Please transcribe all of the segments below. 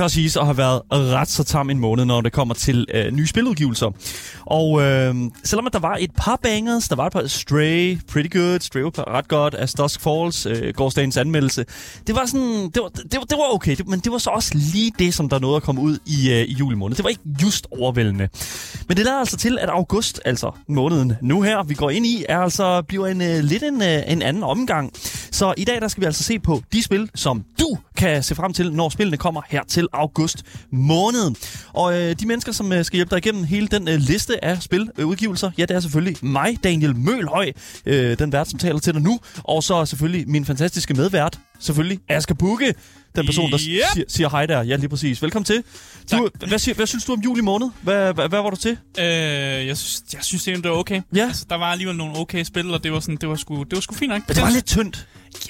tør siges at have været ret så tam en måned, når det kommer til øh, nye spiludgivelser. Og øh, selvom at der var et par bangers, der var et par Stray, Pretty Good, Stray var ret godt, As Dusk Falls, øh, gårdsdagens anmeldelse. Det var sådan, det var, det var, det var okay, det, men det var så også lige det, som der nåede at komme ud i, øh, i juli måned. Det var ikke just overvældende. Men det lader altså til, at august, altså måneden nu her, vi går ind i, er altså bliver en øh, lidt en, øh, en anden omgang. Så i dag, der skal vi altså se på de spil, som du kan se frem til, når spillene kommer her til august måned. Og øh, de mennesker, som øh, skal hjælpe dig igennem hele den øh, liste af spiludgivelser, øh, ja, det er selvfølgelig mig, Daniel Mølhøj, øh, den vært, som taler til dig nu. Og så selvfølgelig min fantastiske medvært, selvfølgelig Asger Bukke, den person, der Yep. siger, siger hej der. Ja, lige præcis. Velkommen til. Du, hvad, siger, hvad synes du om juli måned? Hvad, hvad, hvad var du til? Øh, jeg, synes, jeg synes det var okay. Ja. Altså, der var alligevel nogle okay spil, og det var, sådan, det var, sgu, det var sgu fint nok. Men det var lidt tyndt.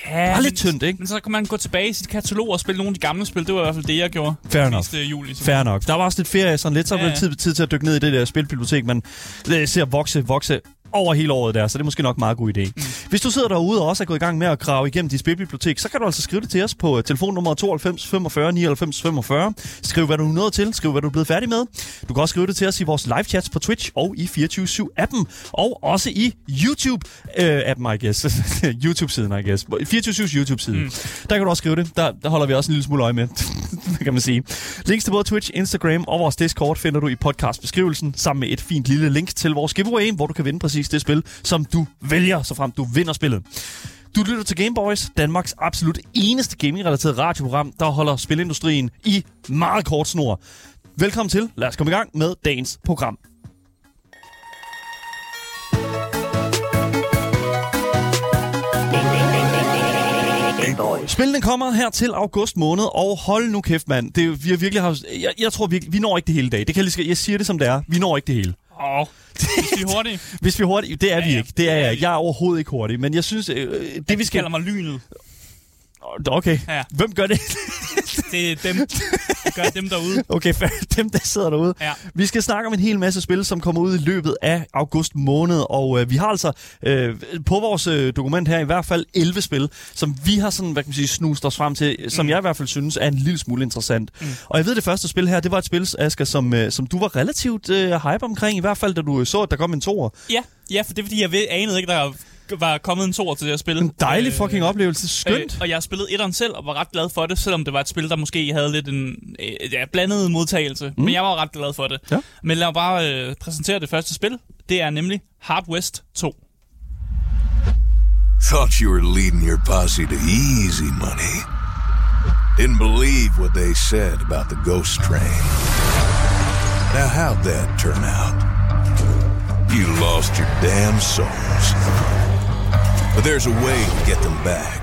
ja, det var lidt tyndt, ikke? Men så kan man gå tilbage i sit katalog og spille nogle af de gamle spil. Det var i hvert fald det, jeg gjorde. Fair enough. Sidste juli. Så. Fair nok. Der var også lidt ferie, sådan lidt, så Ja, det tid, tid til at dykke ned i det der spilbibliotek, man øh, ser vokse, vokse over hele året der, så det er måske nok en meget god idé. Mm. Hvis du sidder derude og også er gået i gang med at grave igennem dit spilbibliotek, så kan du altså skrive det til os på øh, telefonnummer 92 45 99 45. Skriv, hvad du er nået til. Skriv, hvad du er blevet færdig med. Du kan også skrive det til os i vores live chats på Twitch og i 24-7-appen. Og også i YouTube-appen, I guess. YouTube-siden, I guess. 24-7's YouTube-side. Mm. Der kan du også skrive det. Der, der holder vi også en lille smule øje med, kan man sige. Links til både Twitch, Instagram og vores Discord finder du i podcastbeskrivelsen, sammen med et fint lille link til vores giveaway, hvor du kan vinde præcis det spil, som du vælger, så frem du vinder spillet. Du lytter til Gameboys, Danmarks absolut eneste gaming-relateret radioprogram, der holder spilindustrien i meget kort snor. Velkommen til. Lad os komme i gang med dagens program. Gameboys. Spillene kommer her til august måned, og hold nu kæft, mand. Det, vi har virkelig haft, jeg, jeg tror virkelig, vi når ikke det hele dag. Det kan jeg, lige, jeg siger det som det er. Vi når ikke det hele. Åh, hvis vi er hurtige. Hvis vi er hurtige, det er ja, vi Ja, ja. ikke. Det er Det er jeg. vi. ikke. Jeg er overhovedet ikke hurtig, men jeg synes, øh, det vi De skal... kalder mig lynet. Okay. Ja. Hvem gør det? Det er dem, det gør dem derude. Okay, fair. dem der sidder derude. Ja. Vi skal snakke om en hel masse spil, som kommer ud i løbet af august måned, og øh, vi har altså øh, på vores øh, dokument her i hvert fald 11 spil, som vi har sådan, hvad kan man sige, snust os frem til, som jeg i hvert fald synes er en lille smule interessant. Mm. Og jeg ved, det første spil her, det var et spil, Asger, som, øh, som du var relativt øh, hype omkring, i hvert fald da du så, at der kom en toer. Ja, ja, for det er fordi, jeg ved, anede ikke, der var kommet en tor til det her spil. En dejlig Øh, fucking oplevelse. Skønt. Øh, og jeg har spillet etteren selv, og var ret glad for det, selvom det var et spil, der måske havde lidt en øh, ja, blandet modtagelse. Mm. Men jeg var ret glad for det. Ja. Men lad mig bare øh, præsentere det første spil. Det er nemlig Hard West 2. Thought you were leading your posse to easy money. Didn't believe what they said about the ghost train. Now, how'd that turn out? You lost your damn souls. But there's a way to get them back.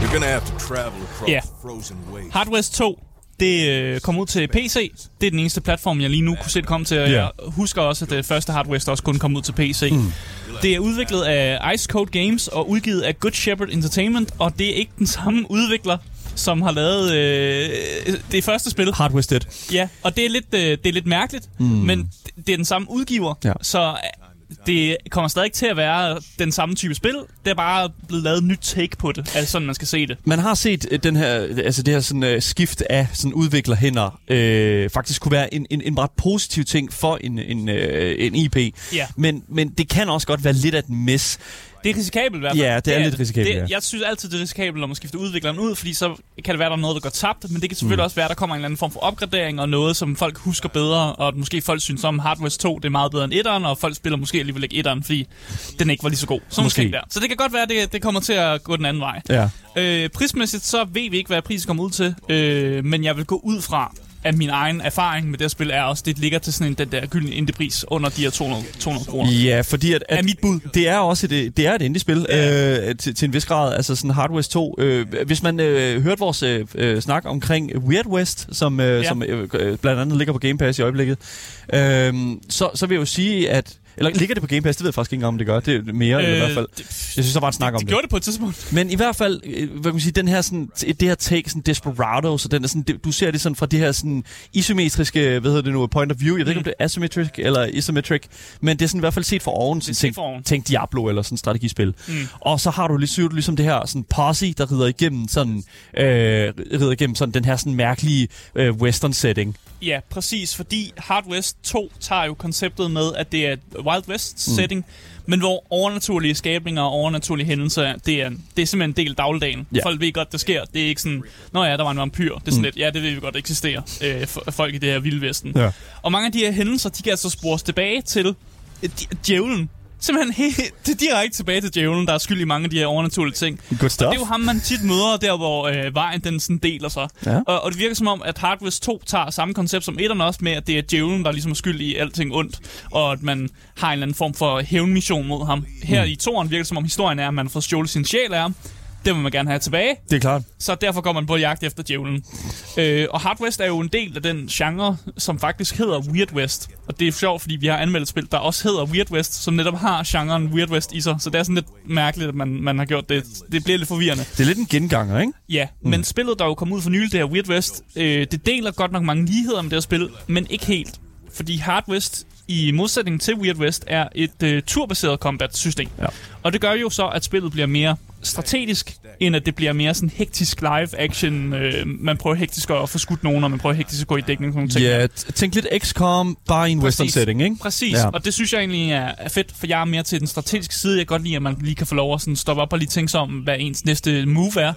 You're gonna have to travel across Ja. frozen wastes. Hard West 2, det øh, kom ud til PC. Det er den eneste platform, jeg lige nu kunne se det komme til. Og Ja. jeg husker også, at det første Hard West også kun kom ud til PC. Mm. Det er udviklet af Ice Code Games og udgivet af Good Shepherd Entertainment. Og det er ikke den samme udvikler, som har lavet øh, det første spil. Hard West. Ja, og det er lidt, øh, det er lidt mærkeligt, mm. men det er den samme udgiver, Ja. så det kommer stadig til at være den samme type spil. Det er bare blevet lavet et nyt take på det, altså sådan man skal se det. Man har set øh, den her, altså det her sådan, uh, skift af sådan udviklerhænder øh, faktisk kunne være en, en, en ret positiv ting for en, en, øh, en IP. Ja. Men, men det kan også godt være lidt af et mis. Det er risikabelt i hvert fald. Ja, det er lidt risikabelt, Det, ja. Jeg synes altid, det er risikabelt, når man skifter udvikleren ud, fordi så kan det være, der er noget, der går tabt, men det kan selvfølgelig mm. også være, der kommer en eller anden form for opgradering og noget, som folk husker bedre, og måske folk synes om Hard West 2, det er meget bedre end 1'eren, og folk spiller måske alligevel ikke 1'eren, fordi den ikke var lige så god. Så Måske. måske. Der. Så det kan godt være, det, det kommer til at gå den anden vej. Ja. Øh, prismæssigt, så ved vi ikke, hvad prisen kommer ud til, øh, men jeg vil gå ud fra, at min egen erfaring med det her spil er også, det ligger til sådan en, den der gyldne indie-pris under de her 200, 200 kroner. Ja, fordi at, at Er mit bud. det er også et, det er et indie-spil øh, til, til en vis grad, altså sådan Hard West 2. Øh, hvis man øh, hørte vores øh, øh, snak omkring Weird West, som, øh, ja. Ja. som øh, øh, blandt andet ligger på Game Pass i øjeblikket, øh, så, så vil jeg jo sige, at Eller ligger det på Game Pass? Det ved jeg faktisk ikke engang, om det gør. Det er mere, øh, eller i hvert fald. det, Jeg synes, der var en snak om de det. gjorde det på et tidspunkt. Men i hvert fald, øh, hvad kan man sige, den her sådan, det her take, sådan Desperado, så den er sådan, det, du ser det sådan fra det her sådan isometriske, hvad hedder det nu, point of view. Jeg ved ikke, om det er asymmetric eller isometric, men det er sådan i hvert fald set for oven. Sådan, tænk, for oven. tænk Diablo eller sådan et strategispil. Mm. Og så har du ligesom, ligesom det her sådan posse, der rider igennem sådan, øh, rider igennem sådan den her sådan mærkelige øh, western setting. Ja, præcis, fordi Hard West 2 tager jo konceptet med, at det er Wild West Mm. setting, men hvor overnaturlige skabninger og overnaturlige hændelser, det er, det er simpelthen en del af dagligdagen. Ja. Folk ved godt, det sker. Det er ikke sådan, nå ja, der var en vampyr. Det er sådan Mm. lidt, ja, det ved vi godt eksisterer. Øh, for, folk i det her vilde vesten. Ja. Og mange af de her hændelser, de kan altså spores tilbage til dj- djævlen. Simpelthen helt, det er direkte tilbage til djævlen, der er skyld i mange af de her overnaturlige ting. Good stuff. Det er jo ham, man tit møder der, hvor øh, vejen den sådan deler sig. Ja. Og, og det virker som om, at Hard West 2 tager samme koncept som etterne også med, at det er djævlen, der ligesom er skyld i alting ondt, og at man har en eller anden form for hævnmission mod ham. Her Mm. i toeren virker det som om historien er, at man får stjålet sin sjæl af ham. Det vil man gerne have tilbage, Det er klart. så derfor går man på jagt efter djævlen. Øh, og Hard West er jo en del af den genre, som faktisk hedder Weird West. Og det er sjovt, fordi vi har anmeldt spil, der også hedder Weird West, som netop har genren Weird West i sig. Så det er sådan lidt mærkeligt, at man, man har gjort det. Det bliver lidt forvirrende. Det er lidt en genganger, ikke? Ja, mm. men spillet, der jo kom ud for nylig, det her Weird West, øh, det deler godt nok mange ligheder med det her spil, men ikke helt. Fordi Hard West, i modsætning til Weird West, er et øh, turbaseret combat-system. Ja. Og det gør jo så, at spillet bliver mere strategisk, end at det bliver mere sådan hektisk live-action. Øh, man prøver hektisk at få skudt nogen, og man prøver hektisk at gå i dækning. og Sådan. Ja, t- tænk lidt XCOM, bare i en western setting, ikke? Præcis, Ja. og det synes jeg egentlig er, er fedt, for jeg er mere til den strategiske side. Jeg kan godt lide, at man lige kan få lov at sådan stoppe op og lige tænke sig om, hvad ens næste move er.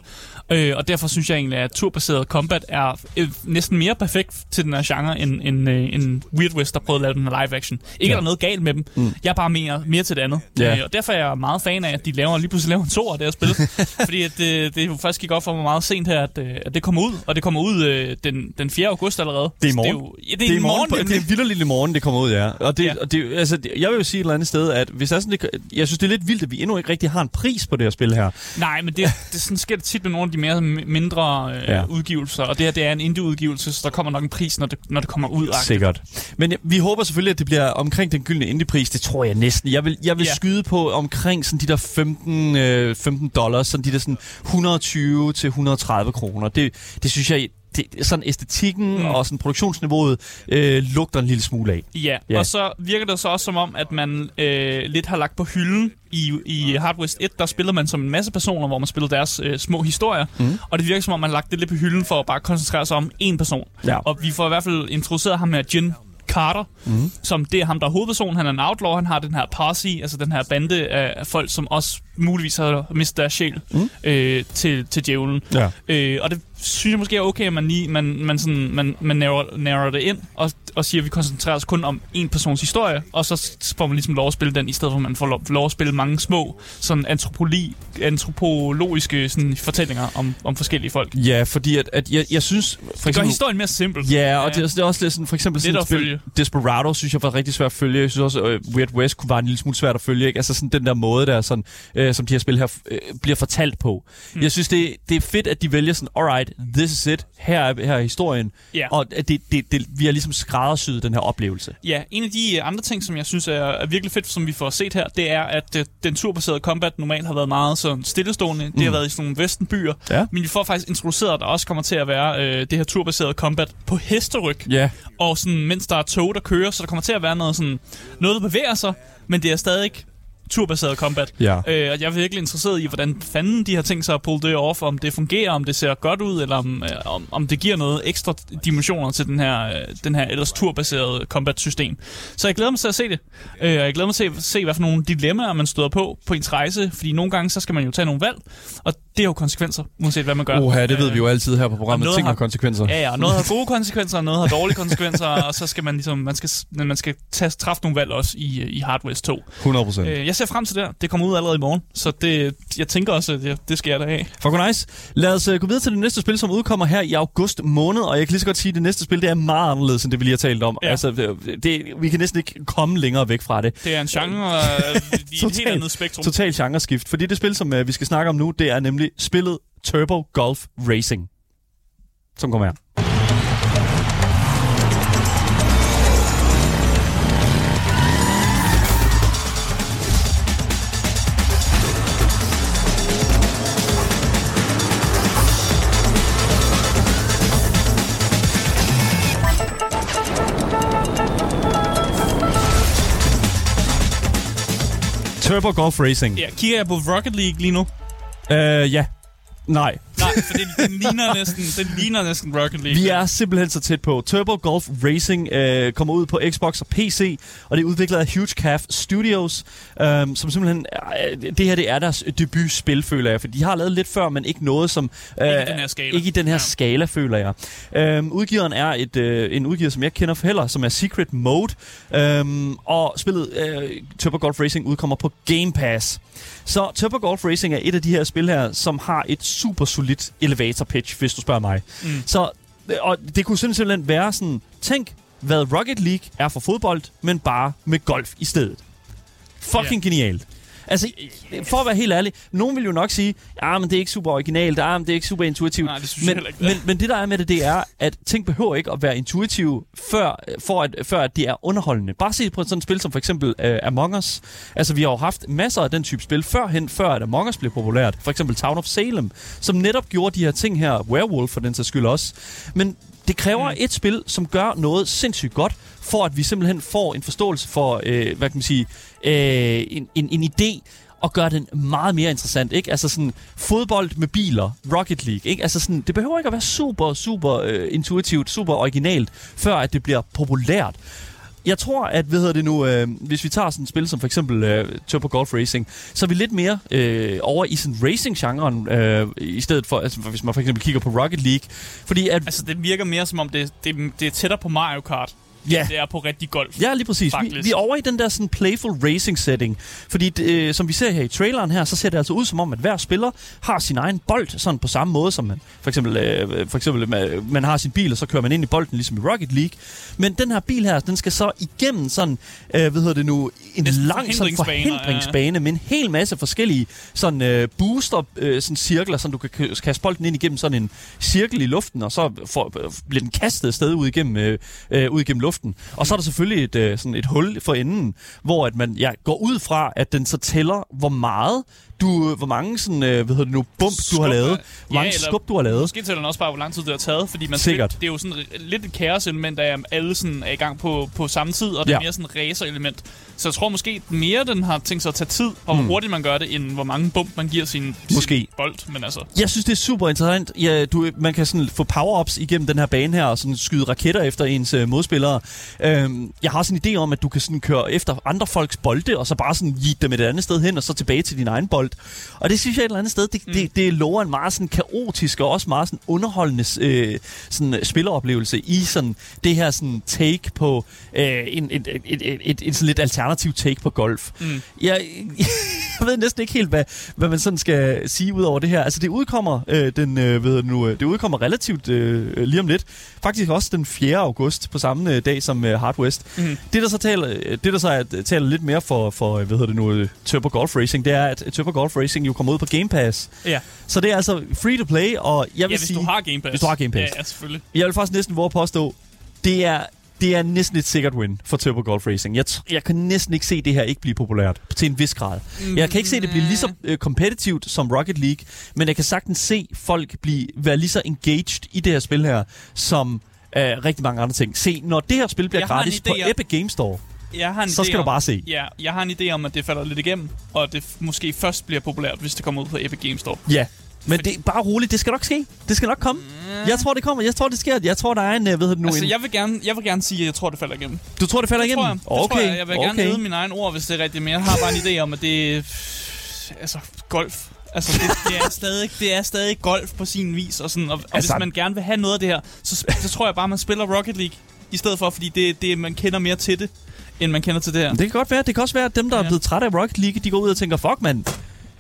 Øh, og derfor synes jeg egentlig, at turbaseret combat er øh, næsten mere perfekt til den her genre, end, end, øh, end Weird West, der prøvede at lave den live action. Ikke Ja. er der noget galt med dem. Mm. Jeg er bare mere, mere til det andet. Ja. Øh, og derfor er jeg meget fan af, at de laver, lige pludselig laver en to af det her spil. fordi at, øh, det jo faktisk gik op for mig meget sent her, at, øh, at det kommer ud. Og det kommer ud øh, den, den 4. august allerede. Det er i morgen. Det er, jo, ja, det er, Det er, i morgen, morgen, det er vildt i morgen, det kommer ud, ja. Og det, ja. Og det, altså, det- jeg vil jo sige et eller andet sted, at hvis der er sådan, det, jeg synes, det er lidt vildt, at vi endnu ikke rigtig har en pris på det her spil her. Nej, men det, det sådan sker det tit med nogle af de mere mindre øh, ja. udgivelser, og det her det er en indie-udgivelse, så der kommer nok en pris, når det, når det kommer ud. -agtigt. Sikkert. Men ja, vi håber selvfølgelig, at det bliver omkring den gyldne indie-pris. Det tror jeg næsten. Jeg vil, jeg vil Ja. skyde på omkring sådan de der 15, øh, 15 dollars, sådan de der sådan 120 til 130 kroner. Det, det synes jeg, det, sådan æstetikken mm. Mm. og sådan produktionsniveauet øh, lugter en lille smule af. Ja, Ja. og så virker det så også som om, at man øh, lidt har lagt på hylden i, i Hard West 1, der spiller man som en masse personer, hvor man spiller deres øh, små historier, Mhm. og det virker som om, man har lagt det lidt på hylden for at bare koncentrere sig om én person. Ja. Og vi får i hvert fald introduceret ham her, Jin Carter, mm. som det er ham, der er hovedpersonen. Han er en outlaw, han har den her posse, altså den her bande af folk, som også muligvis har mistet deres sjæl mm. øh, til, til djævlen. Ja. Øh, og det synes jeg måske er okay, at man, lige, man, man, sådan, man, man narrow, narrow det ind og, og siger, at vi koncentrerer os kun om en persons historie, og så får man ligesom lov at spille den, i stedet for at man får lov, lov at spille mange små sådan antropoli, antropologiske sådan, fortællinger om, om forskellige folk. Ja, fordi at, at jeg, jeg synes... For Det gør historien mere simpel. Ja, og det, er- det er også lidt sådan, for eksempel sådan et spil. Desperado, synes jeg var rigtig svært at følge. Jeg synes også, uh, Weird West kunne være en lille smule svært at følge. Ikke? Altså sådan den der måde, der sådan, uh, som de her spil her uh, bliver fortalt på. Hmm. Jeg synes, det, det er fedt, at de vælger sådan, alright, this is it, her er, her er historien. Ja. Og det, det, det, vi har ligesom skræddersyet den her oplevelse. Ja, en af de øh, andre ting, som jeg synes er, er virkelig fedt, som vi får set her, det er, at øh, den turbaserede combat normalt har været meget sådan stillestående. Det har været i sådan nogle vestenbyer. Ja. Men vi får faktisk introduceret, at der også kommer til at være øh, det her turbaserede combat på hesteryg. Ja, Og sådan, mens der er tog, der kører, så der kommer til at være noget, sådan, noget der bevæger sig, men det er stadig turbaseret combat. Ja. Øh, og jeg er virkelig interesseret i, hvordan fanden de har tænkt sig at pulle det off, om det fungerer, om det ser godt ud, eller om, øh, om, om det giver noget ekstra dimensioner til den her, øh, den her ellers turbaserede combat-system. Så jeg glæder mig til at se det. Øh, og jeg glæder mig til at se, hvad for nogle dilemmaer man støder på på ens rejse, fordi nogle gange så skal man jo tage nogle valg, og det har jo konsekvenser, uanset hvad man gør. Oha, det ved vi jo altid her på og programmet. Ting har har- konsekvenser. Ja, ja, og noget har gode konsekvenser, og noget har dårlige konsekvenser, og så skal man ligesom, man skal, man skal tage, træffe nogle valg også i, i Hard West 2. 100 procent. Øh, jeg ser frem til det. Det kommer ud allerede i morgen, så det, jeg tænker også, at det, det skal jeg da have. Fuck nice. Lad os gå videre til det næste spil, som udkommer her i august måned, og jeg kan lige så godt sige, at det næste spil, det er meget anderledes, end det vi lige har talt om. Ja. Altså, det, det, vi kan næsten ikke komme længere væk fra det. Det er en genre øh, i et Total- helt andet spektrum. Total genreskift. Fordi det spil, som uh, vi skal snakke om nu, det er nemlig selvfølgelig spillet Turbo Golf Racing, som kommer her. Turbo Golf Racing. Ja, kigger jeg på Rocket League lige nu? Øh, ja. Nej. Nej, for den, den, ligner næsten, den ligner næsten Rocket League. Vi er simpelthen så tæt på. Turbo Golf Racing øh, kommer ud på Xbox og PC, og det er udviklet af Huge Calf Studios, øh, som simpelthen... Øh, det her det er deres debutspil, føler jeg, for de har lavet lidt før, men ikke noget som... Øh, Ikke i den her skala. Ikke i den her Ja. skala, føler jeg. Øh, udgiveren er et, øh, en udgiver, som jeg kender for heller, som er Secret Mode, øh, og spillet øh, Turbo Golf Racing udkommer på Game Pass. Så Turbo Golf Racing er et af de her spil her, som har et super solidt elevator pitch, hvis du spørger mig. Mm. Så øh, og det kunne simpelthen være sådan, tænk, hvad Rocket League er for fodbold, men bare med golf i stedet. Fucking Ja. genialt. Altså, for at være helt ærlig, nogen vil jo nok sige, ja, men det er ikke super originalt, ja, men det er ikke super intuitivt. Nej, det synes jeg men, heller ikke. men, men det der er med det, det er, at ting behøver ikke at være intuitive, før, for at, før at de er underholdende. Bare se på sådan et spil som for eksempel uh, Among Us. Altså, vi har jo haft masser af den type spil førhen, før at Among Us blev populært. For eksempel Town of Salem, som netop gjorde de her ting her, Werewolf for den sags skyld også. Men det kræver mm. et spil, som gør noget sindssygt godt, for at vi simpelthen får en forståelse for, øh, hvad kan man sige, øh, en, en, en idé, og gøre den meget mere interessant, ikke? Altså sådan fodbold med biler, Rocket League, ikke? Altså sådan, det behøver ikke at være super, super øh, intuitivt, super originalt, før at det bliver populært. Jeg tror, at hvad hedder det nu, øh, hvis vi tager sådan et spil som for eksempel øh, Turbo Golf Racing, så er vi lidt mere øh, over i sådan racing-genren, øh, i stedet for, altså hvis man for eksempel kigger på Rocket League. Fordi at, Altså, det virker mere som om, det, det, det er tættere på Mario Kart, ja, det er på rigtig golf. Ja, lige præcis. Vi, Faktisk. vi er over i den der sådan playful racing setting. Fordi øh, som vi ser her i traileren her, så ser det altså ud som om, at hver spiller har sin egen bold, sådan på samme måde som man for eksempel, øh, for eksempel man, man har sin bil, og så kører man ind i bolden, ligesom i Rocket League. Men den her bil her, den skal så igennem sådan, øh, hvad hedder det nu, en Næsten lang sådan forhindringsbaner, ja. forhindringsbane med en hel masse forskellige sådan øh, booster, øh, sådan cirkler, så du kan kaste bolden ind igennem sådan en cirkel i luften, og så får, øh, bliver den kastet afsted ud igennem, øh, øh, ud igennem luften. Og så er der selvfølgelig et, øh, sådan et hul for enden, hvor at man ja, går ud fra, at den så tæller, hvor meget du, hvor mange sådan, øh, hvad hedder det nu, bump du har Skub, lavet, øh, hvor mange ja, skub du har lavet. Måske tæller den også bare, hvor lang tid det har taget, fordi man Sikkert. det er jo sådan lidt et kaos-element, at alle sådan er i gang på, på samme tid, og det er Ja. mere sådan et racer-element. Så jeg tror måske mere, den har tænkt sig at tage tid, og hvor Mm. hurtigt man gør det, end hvor mange bump man giver sin, Måske. sin bold. Men altså, Jeg synes, det er super interessant. Ja, du, man kan sådan få power-ups igennem den her bane her, og sådan skyde raketter efter ens øh, modspillere. Øhm, jeg har sådan en idé om, at du kan sådan køre efter andre folks bolde, og så bare sådan give dem et andet sted hen, og så tilbage til din egen bold. Og det synes jeg et eller andet sted, det, mm. det, det lover en meget sådan kaotisk og også meget sådan underholdende øh, sådan øh, spilleroplevelse i sådan det her sådan take på øh, en, et, et, et, et, et sådan lidt alternativ take på golf. Mm. Jeg, jeg ved næsten ikke helt, hvad, hvad man sådan skal sige ud over det her. Altså, det udkommer, øh, den, øh, ved nu, øh, det udkommer relativt øh, lige om lidt. Faktisk også den 4. august på samme øh, dag som øh, Hard West. Mhm. Det, der så taler, øh, det, der så er, taler lidt mere for, for hvad hedder det nu, Turbo Golf Racing, det er, at Turbo Golf Racing jo kommer ud på Game Pass. ja. Så det er altså free to play, og jeg vil ja, hvis sige... du har Game Pass. Hvis du har Game Pass. Ja, ja selvfølgelig. Jeg vil faktisk næsten våge at påstå, det er, det er næsten et sikkert win for Turbo Golf Racing. Jeg, jeg kan næsten ikke se det her ikke blive populært til en vis grad. Jeg kan ikke se det blive lige så øh, kompetitivt som Rocket League, men jeg kan sagtens se folk blive, være lige så engaged i det her spil her, som øh, rigtig mange andre ting. Se, når det her spil bliver Jeg gratis på Epic Game Store, Jeg har en så idé skal du om, bare se. Ja, jeg har en idé om, at det falder lidt igennem, og at det måske først bliver populært, hvis det kommer ud på Epic Games Store. Ja. Men Fordi- det er bare roligt, det skal nok ske. Det skal nok komme. Jeg tror, det kommer. Jeg tror, det sker. Jeg tror, der er en, øh, ved du nu, Altså, en... jeg vil, gerne, jeg vil gerne sige, at jeg tror, det falder igennem. Du tror, det falder Det igennem? tror jeg. Det okay. tror jeg. Jeg vil gerne vide mine egne ord, hvis det er rigtigt, men jeg har bare en idé om, at det. Altså, golf. Altså, det, det, er stadig, det er stadig golf på sin vis, og, sådan, og, og Altså- hvis man gerne vil have noget af det her, så, så tror jeg bare, man spiller Rocket League i stedet for, fordi det, det, man kender mere til det, end man kender til det her. Det kan godt være. Det kan også være, at dem, der ja. er Ja. blevet trætte af Rocket League, de går ud og tænker, fuck mand,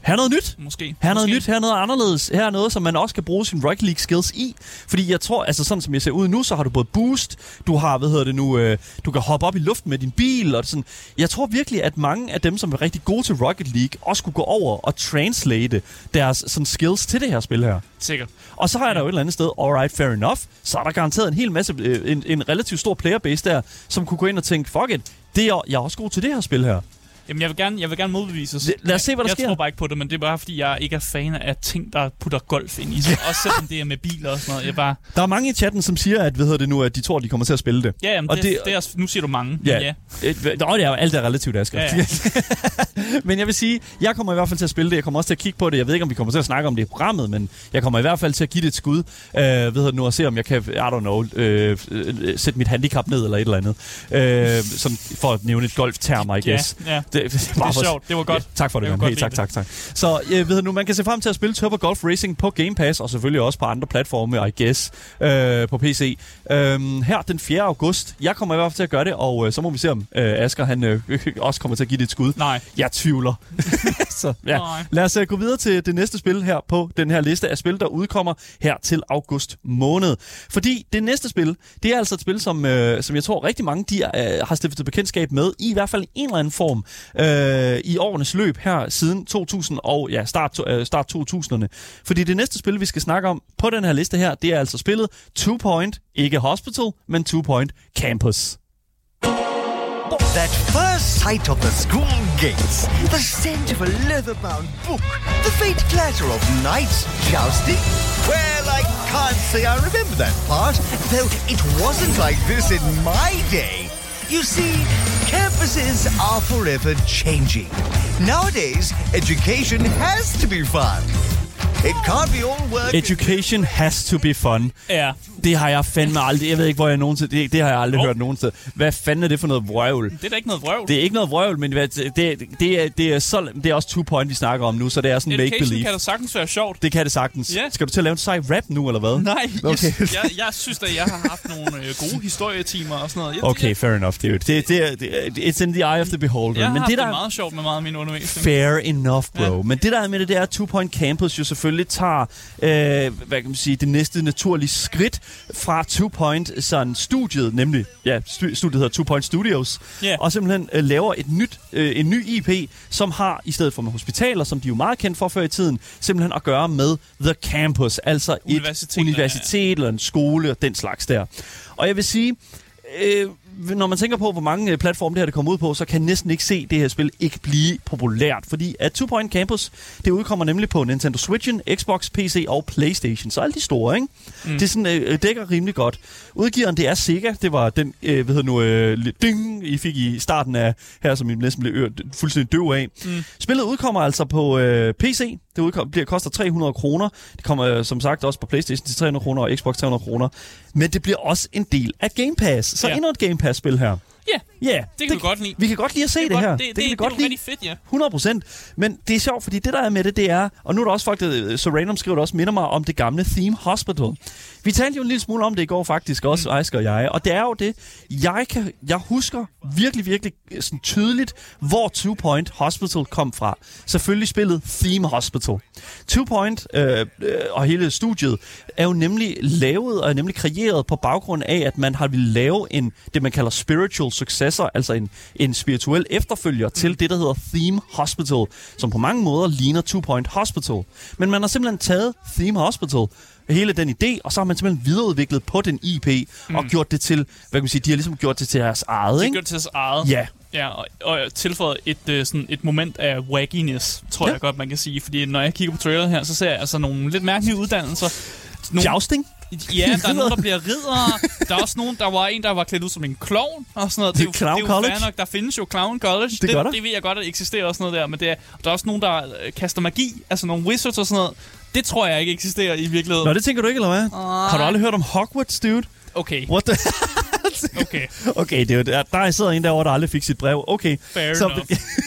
her er noget nyt. Måske. Her er noget Måske. nyt, her er noget anderledes. Her er noget, som man også kan bruge sin Rocket League skills i. Fordi jeg tror, altså sådan som jeg ser ud nu, så har du både boost, du har, hvad hedder det nu, øh, du kan hoppe op i luften med din bil, og sådan. Jeg tror virkelig, at mange af dem, som er rigtig gode til Rocket League, også kunne gå over og translate deres sådan skills til det her spil her. Sikkert. Og så er der jo et eller andet sted, alright, fair enough, så er der garanteret en hel masse, øh, en, en relativt stor playerbase der, som kunne gå ind og tænke, fuck it, det er, jeg er også god til det her spil her. Jamen, jeg vil gerne, jeg vil gerne modbevises. Lad os se, hvad der jeg sker. tror bare ikke på det, men det er bare, fordi jeg ikke er fan af ting, der putter golf ind i sig. Også selvom det er med biler og sådan noget. Jeg bare, Der er mange i chatten, som siger, at, hvad hedder det nu, at de tror, at de kommer til at spille det. ja, jamen, Og det, det- det, det er, nu siger du mange. men Ja. ja. Øh, Nå, det er jo alt er relativt, Asger. Ja, ja. men jeg vil sige, jeg kommer i hvert fald til at spille det. Jeg kommer også til at kigge på det. Jeg ved ikke, om vi kommer til at snakke om det i programmet, men jeg kommer i hvert fald til at give det et skud. Øh, ved du nu, og se, om jeg kan, I don't know, øh, øh, sætte mit handicap ned eller et eller andet. Øh, som, for at nævne et golfterm, I Ja, guess. ja. Det, Det er sjovt. Det var godt. Ja, tak for det, Jeg man. Hey, tak, tak, tak. Så jeg ved nu, man kan se frem til at spille Turbo Golf Racing på Game Pass, og selvfølgelig også på andre platforme, I guess, øh, på PC. Øhm, her den 4. august. Jeg kommer i hvert fald til at gøre det, og øh, så må vi se, om øh, Asger han øh, også kommer til at give det et skud. Nej. Jeg tvivler. så ja. Nej. Lad os uh, gå videre til det næste spil her på den her liste af spil, der udkommer her til august måned. Fordi det næste spil, det er altså et spil, som, øh, som jeg tror rigtig mange de, øh, har stiftet bekendtskab med, i hvert fald i en eller anden form, øh, i årenes løb her siden 2000 og ja, start, øh, start 2000'erne. Fordi det næste spil, vi skal snakke om på den her liste her, det er altså spillet Two Point, ikke Hospital, men Two Point Campus. That first sight of the school gates, the scent of a leather-bound book, the faint clatter of knights jousting. Well, I can't say I remember that part, though it wasn't like this in my day. You see, campuses are forever changing. Nowadays, education has to be fun. It can't be all work. Education has to be fun. Ja. Det har jeg fandme aldrig. Jeg ved ikke, hvor jeg nogensinde... Det, det har jeg aldrig Hov. hørt nogensinde. Hvad fanden er det for noget vrøvl? Det er da ikke noget vrøvl. Det er ikke noget vrøvl, men hvad- det, det, det, er, det, er, så, det er også two point, vi snakker om nu, så det er sådan Education make-believe. kan da sagtens være sjovt. Det kan det sagtens. Ja. Skal du til at lave en sej rap nu, eller hvad? Nej, Okay. jeg, jeg, jeg synes at jeg har haft nogle øh, gode historietimer og sådan noget. Jeg, Okay, fair enough, dude. Det, det, er- det, it's in the eye of the beholder. Jeg har men haft det, det, der, meget sjovt med meget af min undervisning. Fair enough, bro. Ja. Ja. Men det der er med det, det er, at Two Point Campus jo selvfølgelig tager, øh, hvad kan man sige, det næste naturlige skridt fra Two Point sådan studiet, nemlig, ja, stu- studiet hedder Two Point Studios, Ja. og simpelthen øh, laver et nyt, øh, en ny IP, som har, i stedet for med hospitaler, som de jo meget kendt for før i tiden, simpelthen at gøre med The Campus, altså et universitet eller en skole og den slags der. Og jeg vil sige, øh, når man tænker på, hvor mange øh, platforme det her det kommer ud på, så kan jeg næsten ikke se det her spil ikke blive populært. Fordi at Two Point Campus, det udkommer nemlig på Nintendo Switchen, Xbox, PC og Playstation. Så alle de store, ikke? Mm. Det sådan, øh, dækker rimelig godt. Udgiveren, det er Sega. Det var den, øh, hvad hedder nu, øh, ding, I fik i starten af her, som I næsten blev ør, fuldstændig døv af. Mm. Spillet udkommer altså på øh, PC. Det udkom, bliver, koster 300 kroner. Det kommer øh, som sagt også på Playstation til 300 kroner og Xbox 300 kroner. Men det bliver også en del af Game Pass. Så ja. Endnu et Game Pass-spil her. Ja, Ja, det kan vi godt lide. Vi kan godt lide at se det, er her. godt, det, det, kan vi det, godt det er lide. rigtig fedt, ja. 100 procent. Men det er sjovt, fordi det der er med det, det er... Og nu er der også folk, der, så random skriver det også, minder mig om det gamle Theme Hospital. Vi talte jo en lille smule om det i går faktisk, også mm. Asger og jeg. Og det er jo det, jeg, kan, jeg husker virkelig, virkelig sådan tydeligt, hvor Two Point Hospital kom fra. Selvfølgelig spillet Theme Hospital. Two Point øh, øh, og hele studiet er jo nemlig lavet og er nemlig kreeret på baggrund af, at man har ville lave en, det man kalder spiritual successor, altså en, en spirituel efterfølger til det, der hedder Theme Hospital, som på mange måder ligner Two Point Hospital. Men man har simpelthen taget Theme Hospital, hele den idé, og så har man simpelthen videreudviklet på den IP, mm. og gjort det til, hvad kan man sige, de har ligesom gjort det til deres eget, Det ikke? gør det til deres eget. Ja. Ja, og, og tilføjet et, øh, sådan et moment af wackiness, tror Ja. ja. jeg godt, man kan sige. Fordi når jeg kigger på traileren her, så ser jeg altså nogle lidt mærkelige uddannelser. Nogle, Jousting? Ja, der er nogen, der bliver ridere. Der er også nogen, der var en, der var klædt ud som en klovn og sådan noget. Det er jo, Clown det er jo College. fair nok. Der findes jo Clown College. Det gør der. det ved jeg godt, at eksisterer og sådan noget der. Men det er, der er også nogen, der øh, kaster magi. Altså nogle wizards og sådan noget. Det tror jeg ikke eksisterer i virkeligheden. Nå, det tænker du ikke, eller hvad? Har du aldrig hørt om Hogwarts, dude? Okay, What the... okay. Okay, det er jo, der, der sidder en derovre, der aldrig fik sit brev. Okay. Fair enough.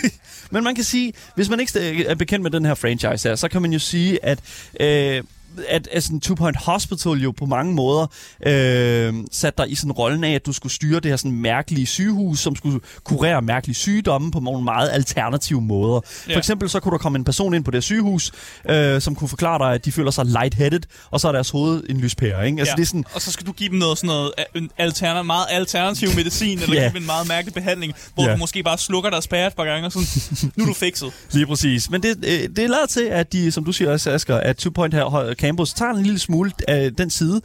men man kan sige, hvis man ikke er bekendt med den her franchise her, så kan man jo sige, at... Øh, at, at sådan Two Point Hospital jo på mange måder øh, satte dig i sådan rollen af, at du skulle styre det her sådan mærkelige sygehus, som skulle kurere mærkelige sygdomme på nogle meget alternative måder. For Ja. eksempel så kunne der komme en person ind på det sygehus, øh, som kunne forklare dig, at de føler sig lightheaded, og så er deres hoved en lyspære. Ikke? Altså, ja. det er sådan, Og så skal du give dem noget sådan noget øh, en alterna, meget alternativ medicin, eller Ja. give dem en meget mærkelig behandling, hvor Ja. du måske bare slukker deres spærre et par gange, og sådan, nu er du fikset. Lige præcis. Men det, øh, det er lavet til, at de, som du siger også, Asger, at Two Point her, campus, tager en lille smule af den side øh,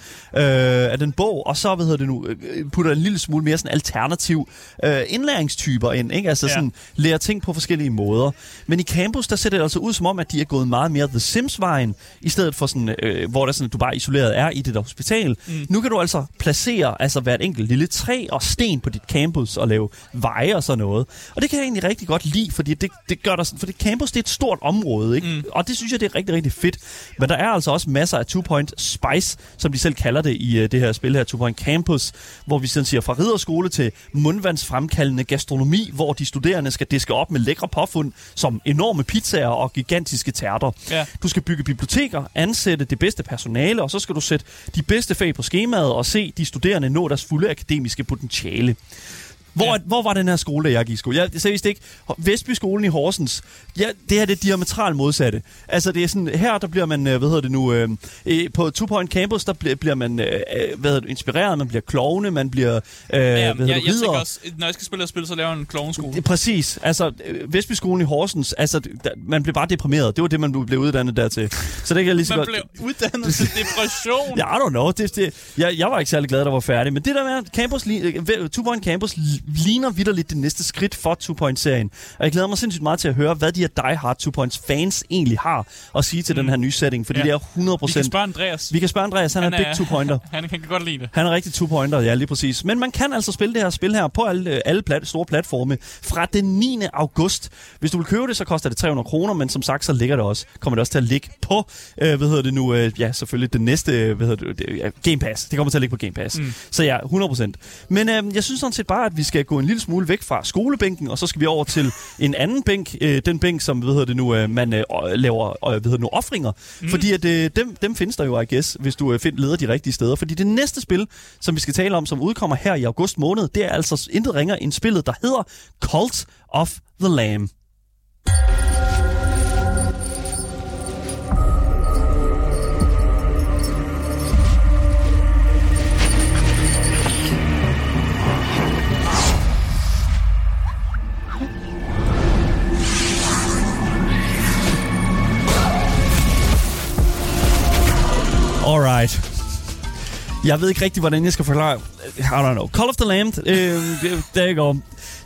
af den bog, og så hvad hedder det nu, øh, putter en lille smule mere sådan alternativ øh, indlæringstyper ind, ikke? Altså Ja. sådan lærer ting på forskellige måder. Men i campus, der ser det altså ud som om, at de er gået meget mere The Sims-vejen, i stedet for sådan, øh, hvor der sådan, du bare isoleret er i det der hospital. Mm. Nu kan du altså placere altså hvert enkelt lille træ og sten på dit campus og lave veje og sådan noget. Og det kan jeg egentlig rigtig godt lide, fordi det, det gør der sådan, fordi campus det er et stort område, ikke? Mm. Og det synes jeg, det er rigtig, rigtig fedt. Men der er altså også masser af two-point spice, som de selv kalder det i uh, det her spil her, two-point campus, hvor vi sådan siger fra ridderskole til mundvandsfremkaldende gastronomi, hvor de studerende skal diske op med lækre påfund som enorme pizzaer og gigantiske tærter. Ja. Du skal bygge biblioteker, ansætte det bedste personale, og så skal du sætte de bedste fag på skemaet og se de studerende nå deres fulde akademiske potentiale. Hvor, Ja. hvor var den her skole, jeg gik i skole? Jeg seriøst ikke. Vestby-skolen i Horsens, ja, det her det er det diametralt modsatte. Altså, det er sådan, her der bliver man, øh, hvad hedder det nu, øh, på Two Point Campus, der bliver, bliver man, øh, øh, hvad hedder det, inspireret, man bliver klovne, man bliver, øh, Ja, hvad hedder jeg, det, jeg tænker ridder. også, når jeg skal spille et spil, så laver jeg en klovneskole. Præcis. Altså, øh, Vestby-skolen i Horsens, altså, der, man blev bare deprimeret. Det var det, man blev uddannet dertil. Så det kan jeg lige så Man godt... blev uddannet til depression. Ja, I don't know. Det, det, jeg, jeg var ikke særlig glad, jeg var færdig. Men det der med, at campus, Two Point Campus ligner vidderligt det næste skridt for Two Point-serien. Og jeg glæder mig sindssygt meget til at høre, hvad de her Die Hard Two Points fans egentlig har at sige til mm. den her nye setting. Fordi Ja. det er 100%... Vi kan spørge Andreas. Vi kan spørge Andreas, han, han er big two-pointer. Han, han kan godt lide det. Han er rigtig two-pointer, ja, lige præcis. Men man kan altså spille det her spil her på alle, øh, alle plat, store platforme fra den 9. august. Hvis du vil købe det, så koster det 300 kroner, men som sagt, så ligger det også, kommer det også til at ligge på, øh, hvad hedder det nu, øh, ja, selvfølgelig det næste, øh, hvad hedder det, det, ja, Game Pass. Det kommer til at ligge på Game Pass. Mm. Så ja, 100%. Men øh, jeg synes sådan set bare, at vi skal gå en lille smule væk fra skolebænken, og så skal vi over til en anden bænk, øh, den bænk, som, hvad hedder det nu, øh, man øh, laver, øh, hvad hedder det nu, offringer. Mm. Fordi at, øh, dem, dem findes der jo, I guess, hvis du øh, find, leder de rigtige steder. Fordi det næste spil, som vi skal tale om, som udkommer her i august måned, det er altså intet ringer end spillet, der hedder Cult of the Lamb. Alright. Jeg ved ikke rigtig, hvordan jeg skal forklare. I don't know. Call of the Lamb. Øh, der you go.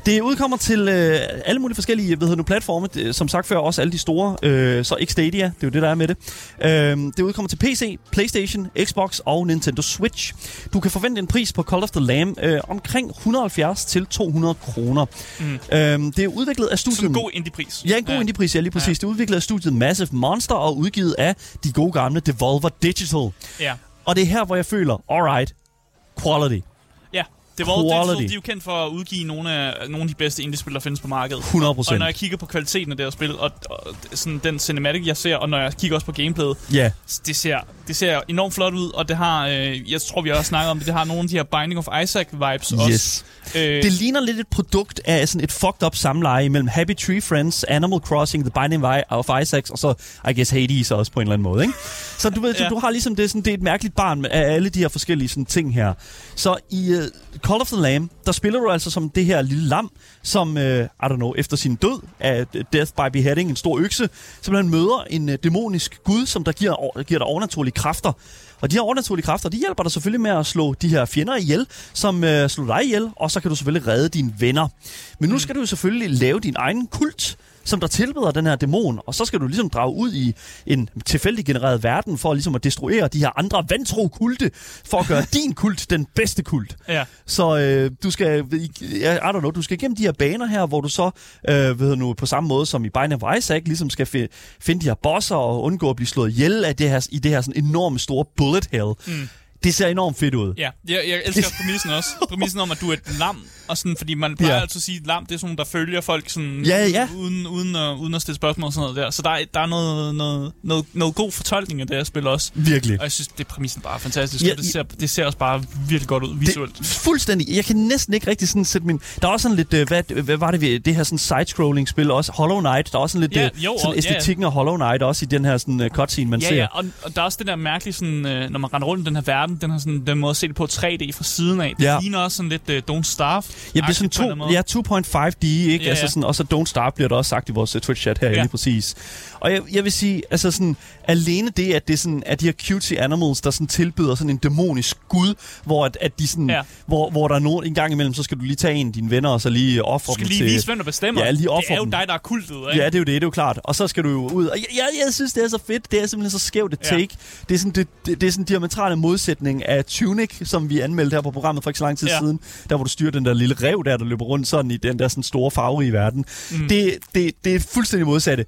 Det udkommer til øh, alle mulige forskellige hvad hedder nu, platforme. Det- Som sagt før, også alle de store. Øh, så ikke Stadia, det er jo det, der er med det. Øh, det udkommer til PC, Playstation, Xbox og Nintendo Switch. Du kan forvente en pris på Call of the Lamb øh, omkring 170 til 200 kroner. Mm. Øh, det er udviklet af studiet... Sådan en god indie-pris. Ja, en god ja. indie-pris, ja, lige præcis. Ja. Det er udviklet af studiet Massive Monster og udgivet af de gode gamle Devolver Digital. Ja. Og det er her, hvor jeg føler, alright, quality. Det var Digital, Quality. de er jo kendt for at udgive nogle af, nogle af de bedste indie-spil, der findes på markedet. 100 Og procent. når jeg kigger på kvaliteten af det her spil, og, og sådan den cinematic, jeg ser, og når jeg kigger også på gameplayet, Ja, det ser, det ser enormt flot ud, og det har, øh, jeg tror vi også snakket om det, det har nogle af de her Binding of Isaac-vibes også. yes. Øh, Det ligner lidt et produkt af sådan et fucked up samleje mellem Happy Tree Friends, Animal Crossing, The Binding of Isaacs, og så, I guess, Hades også på en eller anden måde, ikke? Så du, ved, Ja. du, du har ligesom det, sådan, det er et mærkeligt barn af alle de her forskellige sådan, ting her. Så i uh, Call of the Lamb, der spiller du altså som det her lille lam, som, uh, I don't know, efter sin død af Death by Beheading, en stor økse, simpelthen møder en uh, dæmonisk gud, som der giver, giver dig overnaturlige kræfter. Og de her overnaturlige kræfter, de hjælper dig selvfølgelig med at slå de her fjender ihjel, som øh, slår dig ihjel, og så kan du selvfølgelig redde dine venner. Men nu skal du jo selvfølgelig lave din egen kult, som der tilbeder den her dæmon, og så skal du ligesom drage ud i en tilfældig genereret verden for ligesom at destruere de her andre vantro kulte, for at gøre din kult den bedste kult. ja. Så øh, du skal, ja, I don't know, du skal igennem de her baner her, hvor du så, øh, ved nu, på samme måde som i Binding of Isaac, ligesom skal fi- finde de her bosser og undgå at blive slået ihjel af det her, i det her sådan enorme store bullet hell. Mm. Det ser enormt fedt ud. Ja, jeg, jeg elsker præmissen også. Præmissen om, at du er et lam, og sådan, fordi man plejer Ja. altid at sige, at lam, det er sådan, der følger folk sådan, Ja, ja. Uden, uden, uh, uden at stille spørgsmål og sådan noget der. Så der er, der er noget, noget, noget, noget god fortolkning af det her spil også. Virkelig. Og jeg synes, det er præmissen bare fantastisk. Ja, det, ser, det ser også bare virkelig godt ud visuelt. Det, fuldstændig. Jeg kan næsten ikke rigtig sådan sætte min... Der er også sådan lidt... Øh, hvad, hvad var det ved det her sådan side-scrolling-spil også? Hollow Knight. Der er også sådan lidt Ja, øh, jo, sådan og- ja, ja. æstetikken af Hollow Knight også i den her sådan uh, cutscene, man Ja, ser. ja, og, og der er også det der mærkelige, sådan, øh, når man render rundt i den her verden, verden, den har sådan den måde at se det på 3D fra siden af. Det Ja. ligner også sådan lidt uh, Don't Starve. Ja, det er sådan to, ja, 2.5D, ikke? Ja, Altså ja. sådan, og så Don't Starve bliver der også sagt i vores uh, Twitch-chat her. Ja. lige præcis. Og jeg, jeg vil sige, altså sådan, alene det, at det er sådan, at de her cutesy animals, der sådan tilbyder sådan en dæmonisk gud, hvor, at, at de sådan, ja. Ja. hvor, hvor der er nogen en gang imellem, så skal du lige tage en af dine venner, og så lige ofre Du skal dem lige til... vise, hvem der bestemmer. Ja, lige det ofre er jo dem. dig, der er kultet, ikke? Ja, det er jo det, det er jo klart. Og så skal du jo ud. Og jeg, jeg, jeg synes, det er så fedt. Det er simpelthen så skævt et Ja. take. Det er sådan det, det, det er sådan en diametrale modsætning af Tunic, som vi anmeldte her på programmet for ikke så lang tid Ja. siden. Der hvor du styrer den der lille rev der, der løber rundt sådan i den der sådan store farverige verden. Mm. Det, det, det er fuldstændig modsatte.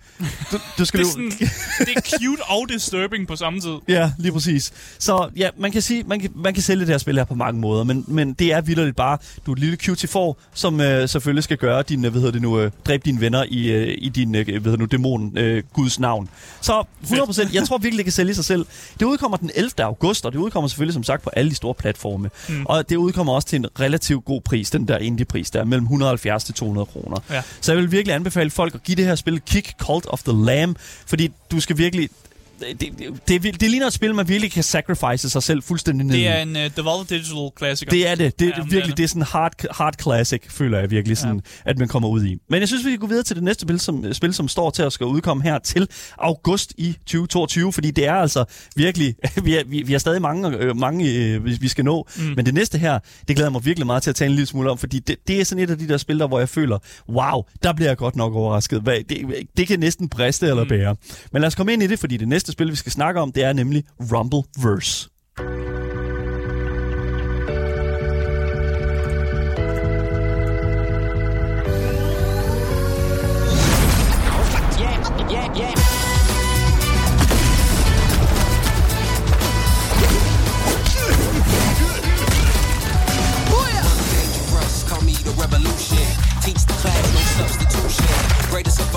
Du, du skal Det er, sådan, det er cute og disturbing på samme tid. Ja, lige præcis. Så ja, man kan sige, man kan, man kan sælge det her spil her på mange måder, men, men det er vildt bare, du er et lille cutie får, som øh, selvfølgelig skal gøre din, øh, hvad hedder det nu, øh, dræbe dine venner i, øh, i din, øh, hvad hedder det nu, dæmon, øh, Guds navn. Så 100%, jeg tror virkelig, det kan sælge sig selv. Det udkommer den 11. august, og det udkommer selvfølgelig som sagt på alle de store platforme. Mm. Og det udkommer også til en relativt god pris, den der indie-pris, der er mellem 170 til 200 kroner. Ja. Så jeg vil virkelig anbefale folk at give det her spil kick, Cult of the Lamb, fordi du skal virkelig... Det, det, det, det, ligner et spil, man virkelig kan sacrifice sig selv fuldstændig ned. Det er en uh, Devolver Digital Classic. Det er det. Det er Ja, virkelig, det er det er sådan hard, hard classic, føler jeg virkelig, sådan, ja. at man kommer ud i. Men jeg synes, vi kan gå videre til det næste spil, som, spil, som står til at skal udkomme her til august i 2022, fordi det er altså virkelig, vi, er, vi, vi har stadig mange, øh, mange øh, vi, vi skal nå, mm. men det næste her, det glæder jeg mig virkelig meget til at tale en lille smule om, fordi det, det er sådan et af de der spil, der, hvor jeg føler, wow, der bliver jeg godt nok overrasket. Hvad, det, det kan næsten briste eller bære. Men lad os komme ind i det, fordi det næste spil, vi skal snakke om, det er nemlig Rumbleverse.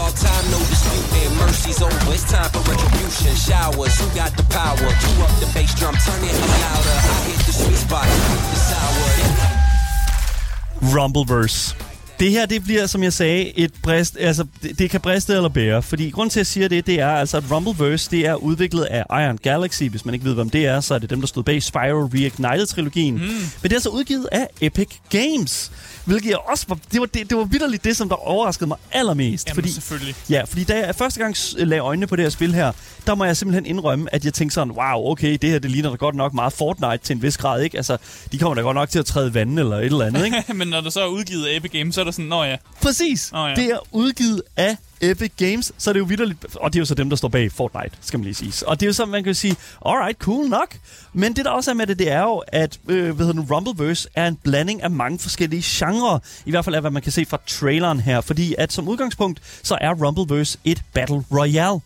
All time, no disputing. Mercy's over. It's time for retribution. Showers, who got the power? Cue up the bass drum, turn it louder. I hit the sweet spot, the sour. Rumbleverse. Det her, det bliver, som jeg sagde, et brist, altså, det, det kan briste eller bære. Fordi grund til, at jeg siger det, det er altså, at Rumbleverse, det er udviklet af Iron Galaxy. Hvis man ikke ved, hvem det er, så er det dem, der stod bag Spyro Reignited-trilogien. Mm. Men det er altså udgivet af Epic Games. Hvilket jeg også var, det var, det, det var vidderligt det, som der overraskede mig allermest. Jamen, fordi, selvfølgelig. Ja, fordi da jeg første gang lagde øjnene på det her spil her, der må jeg simpelthen indrømme, at jeg tænkte sådan, wow, okay, det her, det ligner da godt nok meget Fortnite til en vis grad, ikke? Altså, de kommer da godt nok til at træde vandet eller et eller andet, ikke? Men når der så er udgivet af Epic Games, så er der sådan, nå ja. Præcis. Åh, ja. Det er udgivet af Epic Games, så er det jo vidderligt, og det er jo så dem, der står bag Fortnite, skal man lige sige. Og det er jo så, man kan sige, alright, cool nok. Men det der også er med det, det er jo, at øh, hvad hedder det, Rumbleverse er en blanding af mange forskellige genrer. I hvert fald af, hvad man kan se fra traileren her. Fordi at som udgangspunkt, så er Rumbleverse et Battle Royale.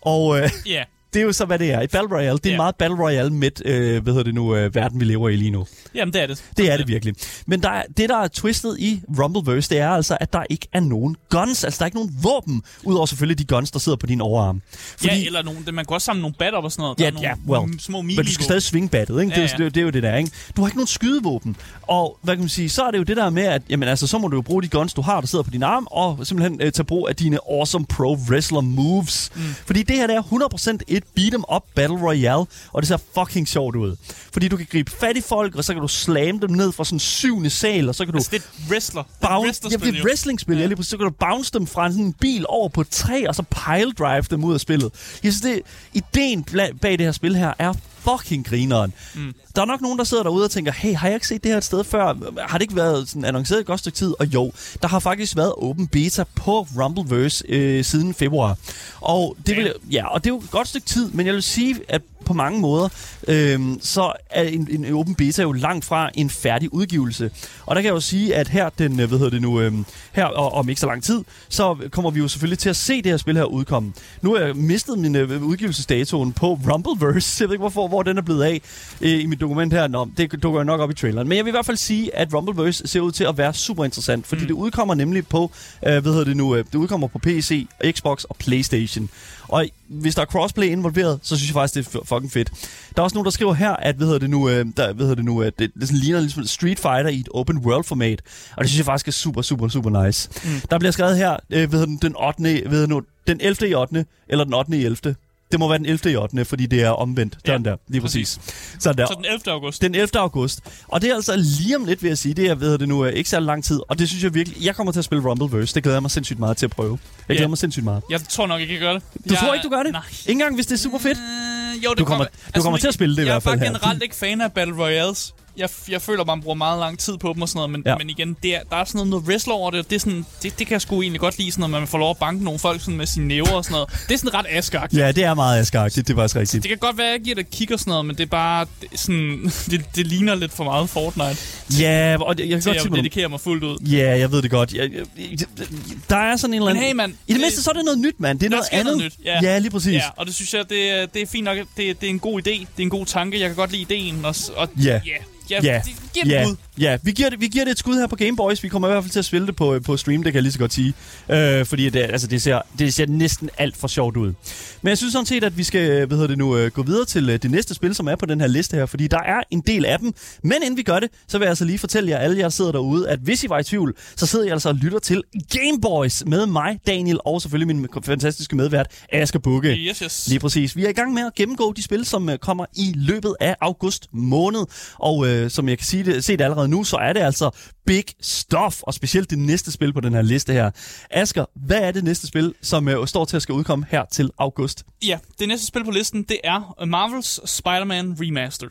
Og øh, Ja. Det er jo så, hvad det er. Et Battle Royale, det er Ja. meget Battle Royale med, øh, hvad hedder det nu, øh, verden, vi lever i lige nu. Jamen, det er det. Det er det virkelig. Men der er, det, der er twistet i Rumbleverse, det er altså, at der ikke er nogen guns. Altså, der er ikke nogen våben, udover selvfølgelig de guns, der sidder på din overarm. Ja, eller nogen, det, man kan også samle nogle bat op og sådan noget. Der Ja, er nogle ja, well, mm, små men du skal stadig svinge battet, ikke? Ja, Det, er, jo- ja. det, jo- det er jo det der, ikke? Du har ikke nogen skydevåben. Og hvad kan man sige, så er det jo det der med, at jamen, altså, så må du jo bruge de guns, du har, der sidder på din arm, og simpelthen øh, tage brug af dine awesome pro wrestler moves. Mm. Fordi det her det er 100% beat 'em up battle royale, og det ser fucking sjovt ud. Fordi du kan gribe fat i folk, og så kan du slamme dem ned fra sådan en syvende sal, og så kan du... Altså, det er wrestler. Er Bounce, det er et wrestlingspil, ja. Ja. lige præcis. Så kan du bounce dem fra sådan en bil over på et træ, og så pile drive dem ud af spillet. Jeg synes, det, ideen bag det her spil her er fucking grineren. Mm. Der er nok nogen, der sidder derude og tænker, hey, har jeg ikke set det her et sted før? Har det ikke været sådan annonceret et godt stykke tid? Og jo, der har faktisk været open beta på Rumbleverse øh, siden februar. Og det, vil, ja, og det er jo et godt stykke tid, men jeg vil sige, at på mange måder, øhm, så er en, en open beta jo langt fra en færdig udgivelse. Og der kan jeg jo sige, at her, den, øh, hvad hedder det nu, øhm, her og, om ikke så lang tid, så kommer vi jo selvfølgelig til at se det her spil her udkomme. Nu har jeg mistet min øh, udgivelsesdatoen på Rumbleverse. Jeg ved ikke, hvorfor, hvor den er blevet af øh, i mit dokument her. Nå, det dukker jo nok op i traileren. Men jeg vil i hvert fald sige, at Rumbleverse ser ud til at være super interessant, fordi mm. det udkommer nemlig på, øh, hvad hedder det nu, øh, det udkommer på PC, Xbox og Playstation. Og hvis der er crossplay involveret, så synes jeg faktisk, det er fucking fedt. Der er også nogen, der skriver her, at hvad hedder det nu, øh, der, hvad hedder det nu, at det, det sådan ligner ligesom Street Fighter i et open world format. Og det synes jeg faktisk er super, super, super nice. Mm. Der bliver skrevet her, øh, hvad hedder den, den 8. Hvad hedder nu, den 11. i 8. eller den 8. i 11. Det må være den 11. i 8. fordi det er omvendt. Sådan der, lige præcis. Sådan der. Så den 11. august. Den 11. august. Og det er altså lige om lidt, vil jeg sige. Det er, ved det nu, er ikke så lang tid. Og det synes jeg virkelig... Jeg kommer til at spille Rumbleverse. Det glæder jeg mig sindssygt meget til at prøve. Jeg glæder Ja. mig sindssygt meget. Jeg tror nok ikke, jeg gør det. Du jeg, tror ikke, du gør det? Nej. Ikke engang, hvis det er super fedt? Øh, jo, det Du kommer- kommer, du kommer til at spille det i jeg hvert fald Jeg er bare generelt ikke fan af Battle Royales. Jeg, jeg føler, man bruger meget lang tid på dem og sådan noget, men, Ja. men igen, det er, der er sådan noget, noget wrestler over det, og det, er sådan, det, det kan jeg sgu egentlig godt lide, sådan noget, man får lov at banke nogle folk sådan med sine næver og sådan noget. Det er sådan ret askagt. Ja, det er meget askagtigt. Det er faktisk rigtigt. Det kan godt være, at jeg giver det et kig og sådan noget, men det er bare det, sådan, det, det ligner lidt for meget Fortnite, Ja, og det- jeg kan til godt at sige mig... fuldt ud. Ja, jeg ved det godt. Jeg, jeg, jeg, der er sådan en eller Men anden... hey, mand, I det mindste så er det noget nyt, mand. Det er noget andet. noget nyt, ja. ja, lige præcis. Ja, og det synes jeg, det, er- det er fint nok. Det, det er en god idé. Det er en god tanke. Jeg kan godt lide ideen. Og, og Ja. ja, ja, Ja, det giver det ja. Vi, giver det, vi giver det et skud her på Game Boys. Vi kommer i hvert fald til at spille det på, på stream, det kan jeg lige så godt sige. Øh, fordi det, altså, det, ser, det ser næsten alt for sjovt ud. Men jeg synes sådan set, at vi skal hvad hedder det nu, øh, gå videre til øh, det næste spil, som er på den her liste her. Fordi der er en del af dem. Men inden vi gør det, så vil jeg altså lige fortælle jer, alle jer der sidder derude, at hvis I var i tvivl, så sidder jeg altså og lytter til Game Boys med mig, Daniel, og selvfølgelig min fantastiske medvært, Asger Bukke. Yes, yes. Lige præcis. Vi er i gang med at gennemgå de spil, som øh, kommer i løbet af august måned. Og øh, som jeg kan sige det, se det allerede nu, så er det altså big stuff. Og specielt det næste spil på den her liste her. Asger, hvad er det næste spil, som øh, står til at skal udkomme her til august? Ja, det næste spil på listen, det er Marvels Spider-Man Remastered.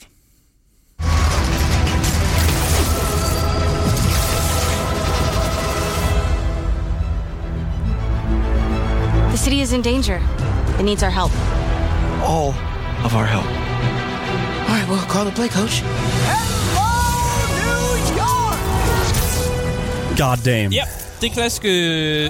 The city is in danger. It needs our help. all of our help. All right, well, call the play, coach. God damn. Ja, det klassiske...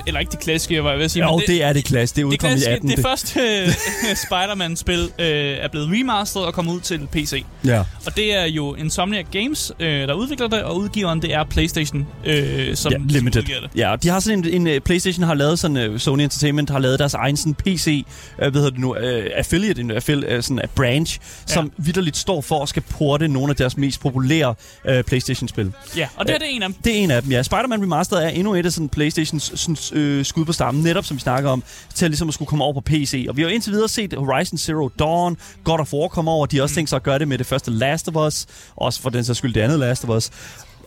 Eller ikke det klassiske, hvad jeg vil sige. Jo, det, det er det klasse. Det er det, udkommet i klassiske, 18. det første øh, Spider-Man-spil øh, er blevet remasteret og kommet ud til PC. Ja. Og det er jo Insomniac Games, øh, der udvikler det, og udgiveren det er PlayStation, øh, som, Ja, limited. udgiver det. Ja, og de har sådan en, en uh, PlayStation har lavet sådan uh, Sony Entertainment har lavet deres egen sådan PC, uh, hvad hedder det nu, uh, affiliate, en uh, sådan a branch, ja. som vidderligt står for at skal porte nogle af deres mest populære uh, PlayStation-spil. Ja, og det her det er en af dem. Det er en af dem, ja. Spider-Man Remastered er endnu et af sådan Playstations sådan, øh, skud på stammen, netop som vi snakker om, til at, ligesom at skulle komme over på PC. Og vi har jo indtil videre set Horizon Zero Dawn, God of War komme over. De har også tænkt sig at gøre det med det første Last of Us, også for den sags skyld det andet Last of Us.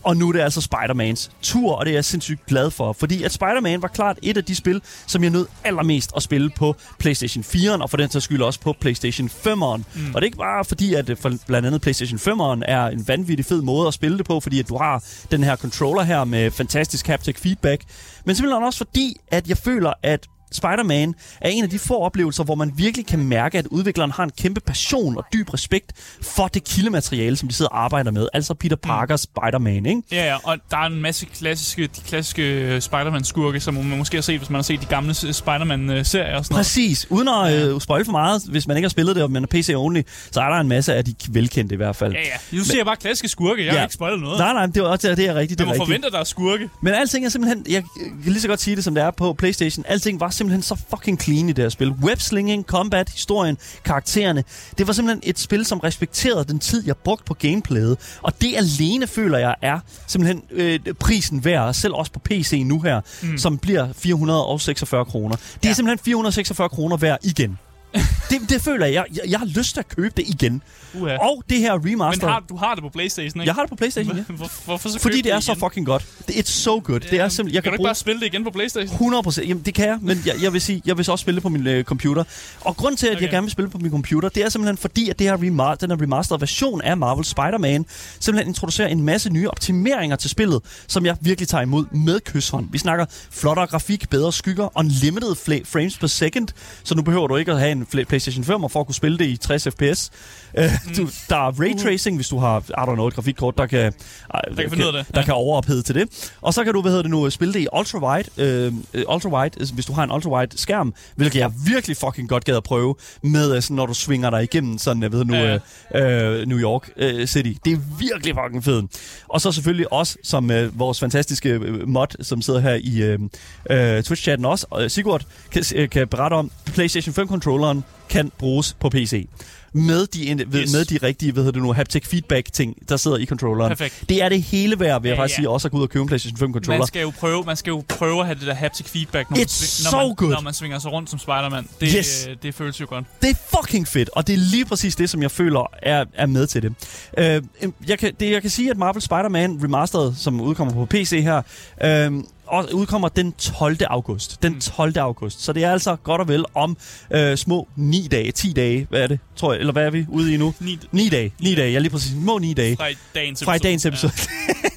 Og nu er det altså Spider-Mans tur, og det er jeg sindssygt glad for. Fordi at Spider-Man var klart et af de spil, som jeg nød allermest at spille på PlayStation 4'eren, og for den sags skyld også på PlayStation 5'eren. Mm. Og det er ikke bare fordi, at øh, for blandt andet PlayStation 5'eren er en vanvittig fed måde at spille det på, fordi at du har den her controller her med fantastisk haptic feedback. Men simpelthen også fordi, at jeg føler, at Spider-Man er en af de få oplevelser, hvor man virkelig kan mærke, at udvikleren har en kæmpe passion og dyb respekt for det kildemateriale, som de sidder og arbejder med. Altså Peter Parkers Spider-Man, ikke? Ja, ja, og der er en masse klassiske, de klassiske øh, Spider-Man-skurke, som man måske har set, hvis man har set de gamle s- Spider-Man-serier og sådan noget. Præcis. Uden at øh, spoil for meget, hvis man ikke har spillet det, og man er PC-only, så er der en masse af de velkendte i hvert fald. Ja, ja. Du siger bare klassiske skurke. Jeg har ikke spoilet noget. Nej, nej, det er, også, det er rigtigt. Det Man er må rigtigt. forvente, at der er skurke. Men alting er simpelthen, jeg kan lige så godt sige det, som det er på Playstation. Alting var simpelthen så fucking clean i det her spil. Webslinging, combat, historien, karaktererne. Det var simpelthen et spil, som respekterede den tid, jeg brugte på gameplayet. Og det alene føler jeg er simpelthen øh, prisen værd, selv også på PC nu her, mm. som bliver 446 kroner. Det er simpelthen 446 kroner værd igen. Det, det føler jeg. jeg. Jeg, har lyst til at købe det igen. Uha. Og det her remaster... Men har, du har det på Playstation, ikke? Jeg har det på Playstation, ja. Hvor, hvorfor så Fordi købe det er igen? så fucking godt. Det- It's so good. Det er simpelthen... Jeg kan, kan du ikke bare spille det igen på Playstation? 100 procent. Jamen, det kan jeg, men jeg, jeg vil sige, jeg vil så også spille det på min øh, computer. Og grund til, at okay. jeg gerne vil spille på min computer, det er simpelthen fordi, at det her remar- den her remastered version af Marvel Spider-Man simpelthen introducerer en masse nye optimeringer til spillet, som jeg virkelig tager imod med kysshånd. Vi snakker flottere grafik, bedre skygger, unlimited frames per second, så nu behøver du ikke at have en PlayStation 5 for at kunne spille det i 60 fps. Uh, du, der er ray tracing, hvis du har, I don't know, et grafikkort, der kan, uh, kan af det, der ja. kan overophede til det. Og så kan du, hvad hedder det nu, spille det i ultra-wide, øh, øh, ultra-wide, altså, hvis du har en ultra-wide skærm, hvilket jeg virkelig fucking godt gad at prøve, med øh, sådan, når du svinger dig igennem sådan, jeg ved nu, Ja, øh, øh, New York øh, City. Det er virkelig fucking fedt. Og så selvfølgelig også, som øh, vores fantastiske øh, mod, som sidder her i øh, øh, Twitch-chatten også, og Sigurd kan, øh, kan berette om, PlayStation 5-controlleren kan bruges på PC. Med de, yes. Med de rigtige hvad hedder det nu, haptic feedback ting, der sidder i controlleren. Perfekt. Det er det hele værd, vil jeg Ja, faktisk ja. sige, også at gå ud og købe en PlayStation 5 controller. Man skal jo prøve, man skal jo prøve at have det der haptic feedback, når, man, It's når, so man, good. når man svinger sig rundt som Spider-Man. Det, Yes. øh, det føles jo godt. Det er fucking fedt, og det er lige præcis det, som jeg føler er, er med til det. Øh, jeg, kan, det. jeg kan sige, at Marvel Spider-Man Remastered, som udkommer på PC her, øh, og udkommer den 12. august. Den 12. august. Så det er altså godt og vel om øh, små 9 dage, 10 dage, hvad er det, tror jeg, eller hvad er vi ude i nu? Ni, 9 dage, 9 dage, ja lige præcis, små 9 dage. fra dagens Fra i dagens episode.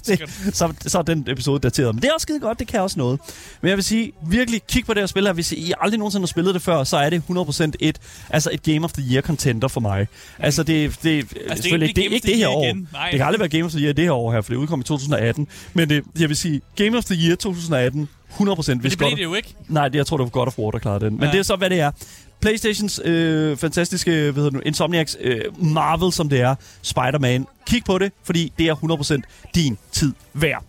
Ja, det, så, så er den episode dateret. Men det er også skide godt, det kan også noget. Men jeg vil sige, virkelig kig på det her spil her. Hvis I aldrig nogensinde har spillet det før, så er det 100% et, altså et Game of the Year contender for mig. Altså det, det, altså, det, selvfølgelig ikke ikke, det, Game ikke det her år. Det kan aldrig være Game of the Year det her år her, for det udkom i 2018. Men det, jeg vil sige, Game of the Year 2018, 100% Men det blev godt, det jo ikke. Nej, det, jeg tror, det var God of War, der klarede den. Men Ja. det er så, hvad det er. Playstations øh, fantastiske, hvad hedder det nu, Insomniacs øh, Marvel, som det er, Spider-Man. Kig på det, fordi det er 100% din tid værd.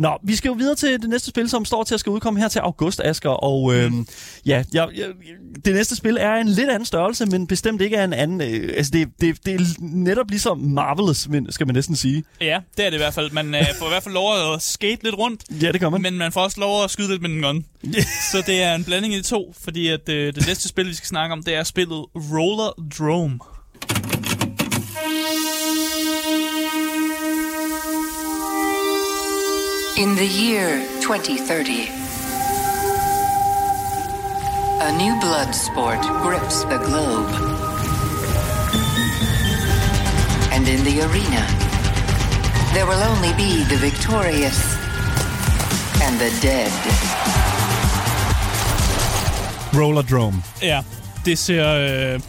Nå, vi skal jo videre til det næste spil, som står til at skal udkomme her til august, Asger. Og øh, Mm. ja, jeg, jeg, det næste spil er en lidt anden størrelse, men bestemt ikke er en anden. Øh, altså, det, det, det er netop ligesom Marvelous, skal man næsten sige. Ja, det er det i hvert fald. Man øh, får i hvert fald lov at skate lidt rundt, Ja, det gør man. men man får også lov at skyde lidt med den gun. Så det er en blanding af de to, fordi at, øh, det næste spil, vi skal snakke om, det er spillet Roller Drome. In the year 2030, a new blood sport grips the globe. And in the arena, there will only be the victorious and the dead. Roller Drome. Ja, det ser øh,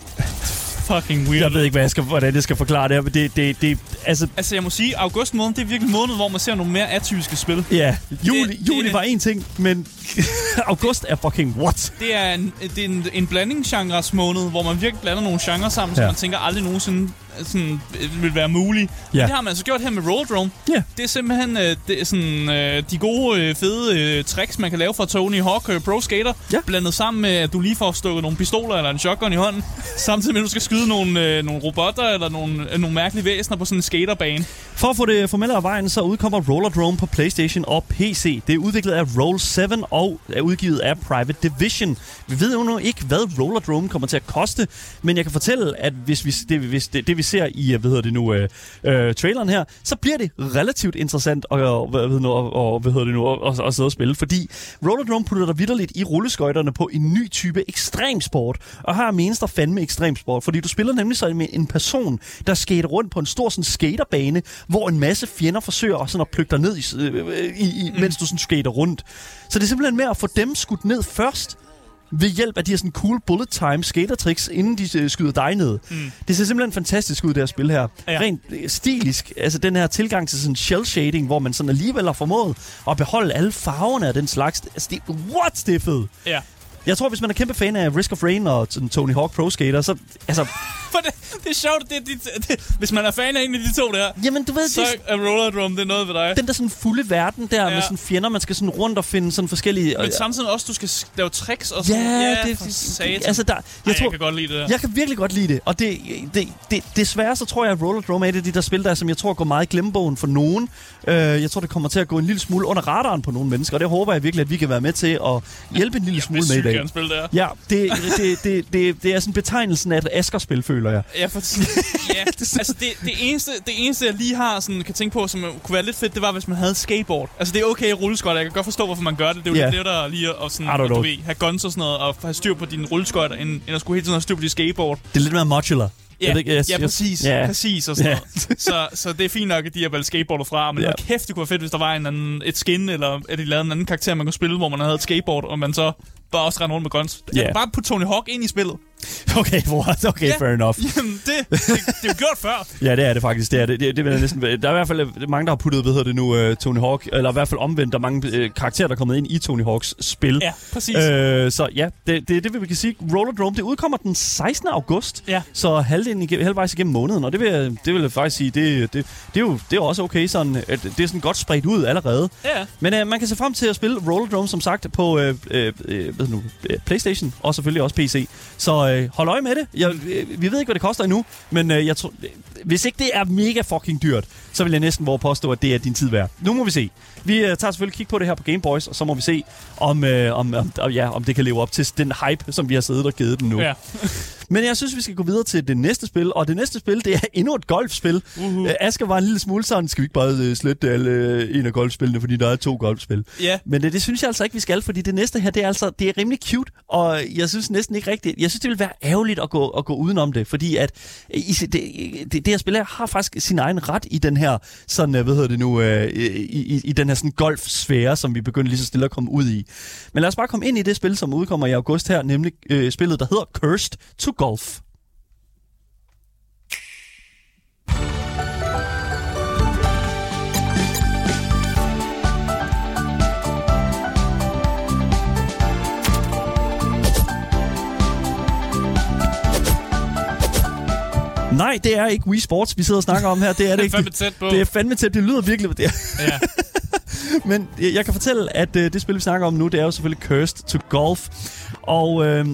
fucking weird Jeg ved ikke, hvad jeg skal, hvordan jeg skal forklare det her, men det, det, det altså, Altså, jeg må sige, august måned, det er virkelig måned, hvor man ser nogle mere atypiske spil. Ja, juli, det- juli det- var en ting, men august er fucking what? Det er en, det er en, en blandingsgenres måned, hvor man virkelig blander nogle genrer sammen, ja. Som man tænker aldrig nogensinde øh, sådan, øh, vil være muligt. Ja. Det har man altså gjort her med Roll Drone. Ja. Det er simpelthen øh, det er sådan, øh, de gode, øh, fede øh, tricks, man kan lave fra Tony Hawk øh, Pro Skater, Ja. blandet sammen med, at du lige får stukket nogle pistoler eller en shotgun i hånden, samtidig med, at du skal skyde nogle, øh, nogle robotter eller nogle, øh, nogle mærkelige væsener på sådan en skaterbane. For at få det formelle af vejen, så udkommer Rollerdrome på PlayStation og PC. Det er udviklet af Roll 7 og er udgivet af Private Division. Vi ved jo nu ikke, hvad Rollerdrome kommer til at koste, men jeg kan fortælle, at hvis vi, det, hvis det, det vi ser i, hvad hedder det nu, øh, øh, traileren her, så bliver det relativt interessant at, og, hvad, ved nu, og, og, hvad hedder det nu, at, at, at sidde og spille, fordi Rollerdrome putter dig vidderligt i rulleskøjterne på en ny type ekstremsport, og her menes der fandme ekstremsport, fordi du spiller nemlig så med en person, der skater rundt på en stor sådan, skaterbane, hvor en masse fjender forsøger at, sådan, at plukke dig ned, i, øh, i, i, mens du sådan skater rundt. Så det er simpelthen med at få dem skudt ned først, ved hjælp af de her sådan cool bullet time skater tricks, inden de øh, skyder dig ned. Mm. Det ser simpelthen fantastisk ud, det her spil her. Ja. Rent øh, stilisk, altså den her tilgang til sådan shell shading, hvor man sådan alligevel har formået at beholde alle farverne af den slags. Altså, det, what, det er fedt. Ja. Jeg tror, hvis man er kæmpe fan af Risk of Rain og Tony Hawk Pro Skater, så... Altså, For det, det er sjovt, det, det, det, hvis man er fan af en af de to der, jamen, du ved, så det, er Roller Drum, det er noget ved dig. den der sådan fulde verden der ja. Ja. med sådan fjender, man skal sådan rundt og finde sådan forskellige... Men samtidig også, du skal lave tricks og sådan Ja, det, for det, satan. det altså der, jeg, Ej, tror, jeg kan godt lide det der. Jeg kan virkelig godt lide det, og det, det, det, desværre så tror jeg, at Roller Drome er et af de der spil, der, som jeg tror går meget i glemmebogen for nogen. Uh, jeg tror, det kommer til at gå en lille smule under radaren på nogle mennesker, og det håber jeg virkelig, at vi kan være med til at hjælpe en lille smule med i dag. gerne spille det her. Ja, det, det, det, det, det er sådan betegnelsen af et Asger-spil, føler jeg. Ja, for, ja. altså det, det, eneste, det eneste, jeg lige har sådan, kan tænke på, som kunne være lidt fedt, det var, hvis man havde skateboard. Altså det er okay at rulleskøjter, jeg kan godt forstå, hvorfor man gør det. Det er jo yeah. lidt lettere lige at, og sådan, at, du ved, have guns og sådan noget, og have styr på dine rulleskøjter, end, end at skulle hele tiden have styr på dit skateboard. Det er lidt mere modular. Ja, ikke, jeg- ja præcis. ja. Præcis og sådan noget. Så, så det er fint nok, at de har valgt skateboardet fra, men ja. kæft, det kunne være fedt, hvis der var en anden, et skin, eller at de lavede en anden karakter, man kunne spille, hvor man havde et skateboard, og man så bare også rende rundt med guns. Ja. Yeah. Bare putte Tony Hawk ind i spillet. Okay, what? Okay, Ja. fair enough. Jamen, det, det, det er jo gjort før. Ja, det er det faktisk. Det er det. det, det jeg næsten, der er i hvert fald øh, mange, der har puttet, hvad hedder det nu, uh, Tony Hawk, eller i hvert fald omvendt, der er mange uh, karakterer, der er kommet ind i Tony Hawks spil. Ja, præcis. Øh, så ja, det, det er det, vi kan sige. Roller Drome, det udkommer den 16. august. Ja. Så halvdelen igennem, halvvejs igennem måneden, og det vil, det vil jeg faktisk sige, det, det, det, er jo det er også okay sådan, at det er sådan godt spredt ud allerede. Ja. Men øh, man kan se frem til at spille Roller Drome, som sagt, på øh, øh, øh, hvad nu, øh, Playstation, og selvfølgelig også PC. Så øh, hold øje med det. Jeg, øh, vi ved ikke, hvad det koster endnu, men øh, jeg tror, øh, hvis ikke det er mega fucking dyrt, så vil jeg næsten våge påstå, at det er din tid værd. Nu må vi se. Vi øh, tager selvfølgelig kig på det her på Game Boys, og så må vi se, om, øh, om, om, ja, om det kan leve op til den hype, som vi har siddet og givet den nu. Ja. Men jeg synes, vi skal gå videre til det næste spil, og det næste spil, det er endnu et golfspil. Uh-huh. Asger var en lille smule sådan, skal vi ikke bare øh, slette alle øh, en af golfspillene, fordi der er to golfspil. Ja. Men øh, det synes jeg altså ikke, vi skal, fordi det næste her, det er altså det er rimelig cute, og jeg synes næsten ikke rigtigt, jeg synes, det vil være ærgerligt at gå, at gå udenom det, fordi at øh, i, det, det, det her spil her har faktisk sin egen ret i den her, sådan, øh, hvad hedder det nu, øh, i, i, i den her sådan golfsfære, som vi begynder lige så stille at komme ud i. Men lad os bare komme ind i det spil, som udkommer i august her, nemlig øh, spillet, der hedder Cursed to Golf. Nej, det er ikke Wii Sports, vi sidder og snakker om her. Det er det ikke. fandme tæt på. Det er fandme tæt. Det lyder virkelig... Det er. Ja. Men jeg kan fortælle, at øh, det spil, vi snakker om nu, det er jo selvfølgelig Cursed to Golf. Og øh,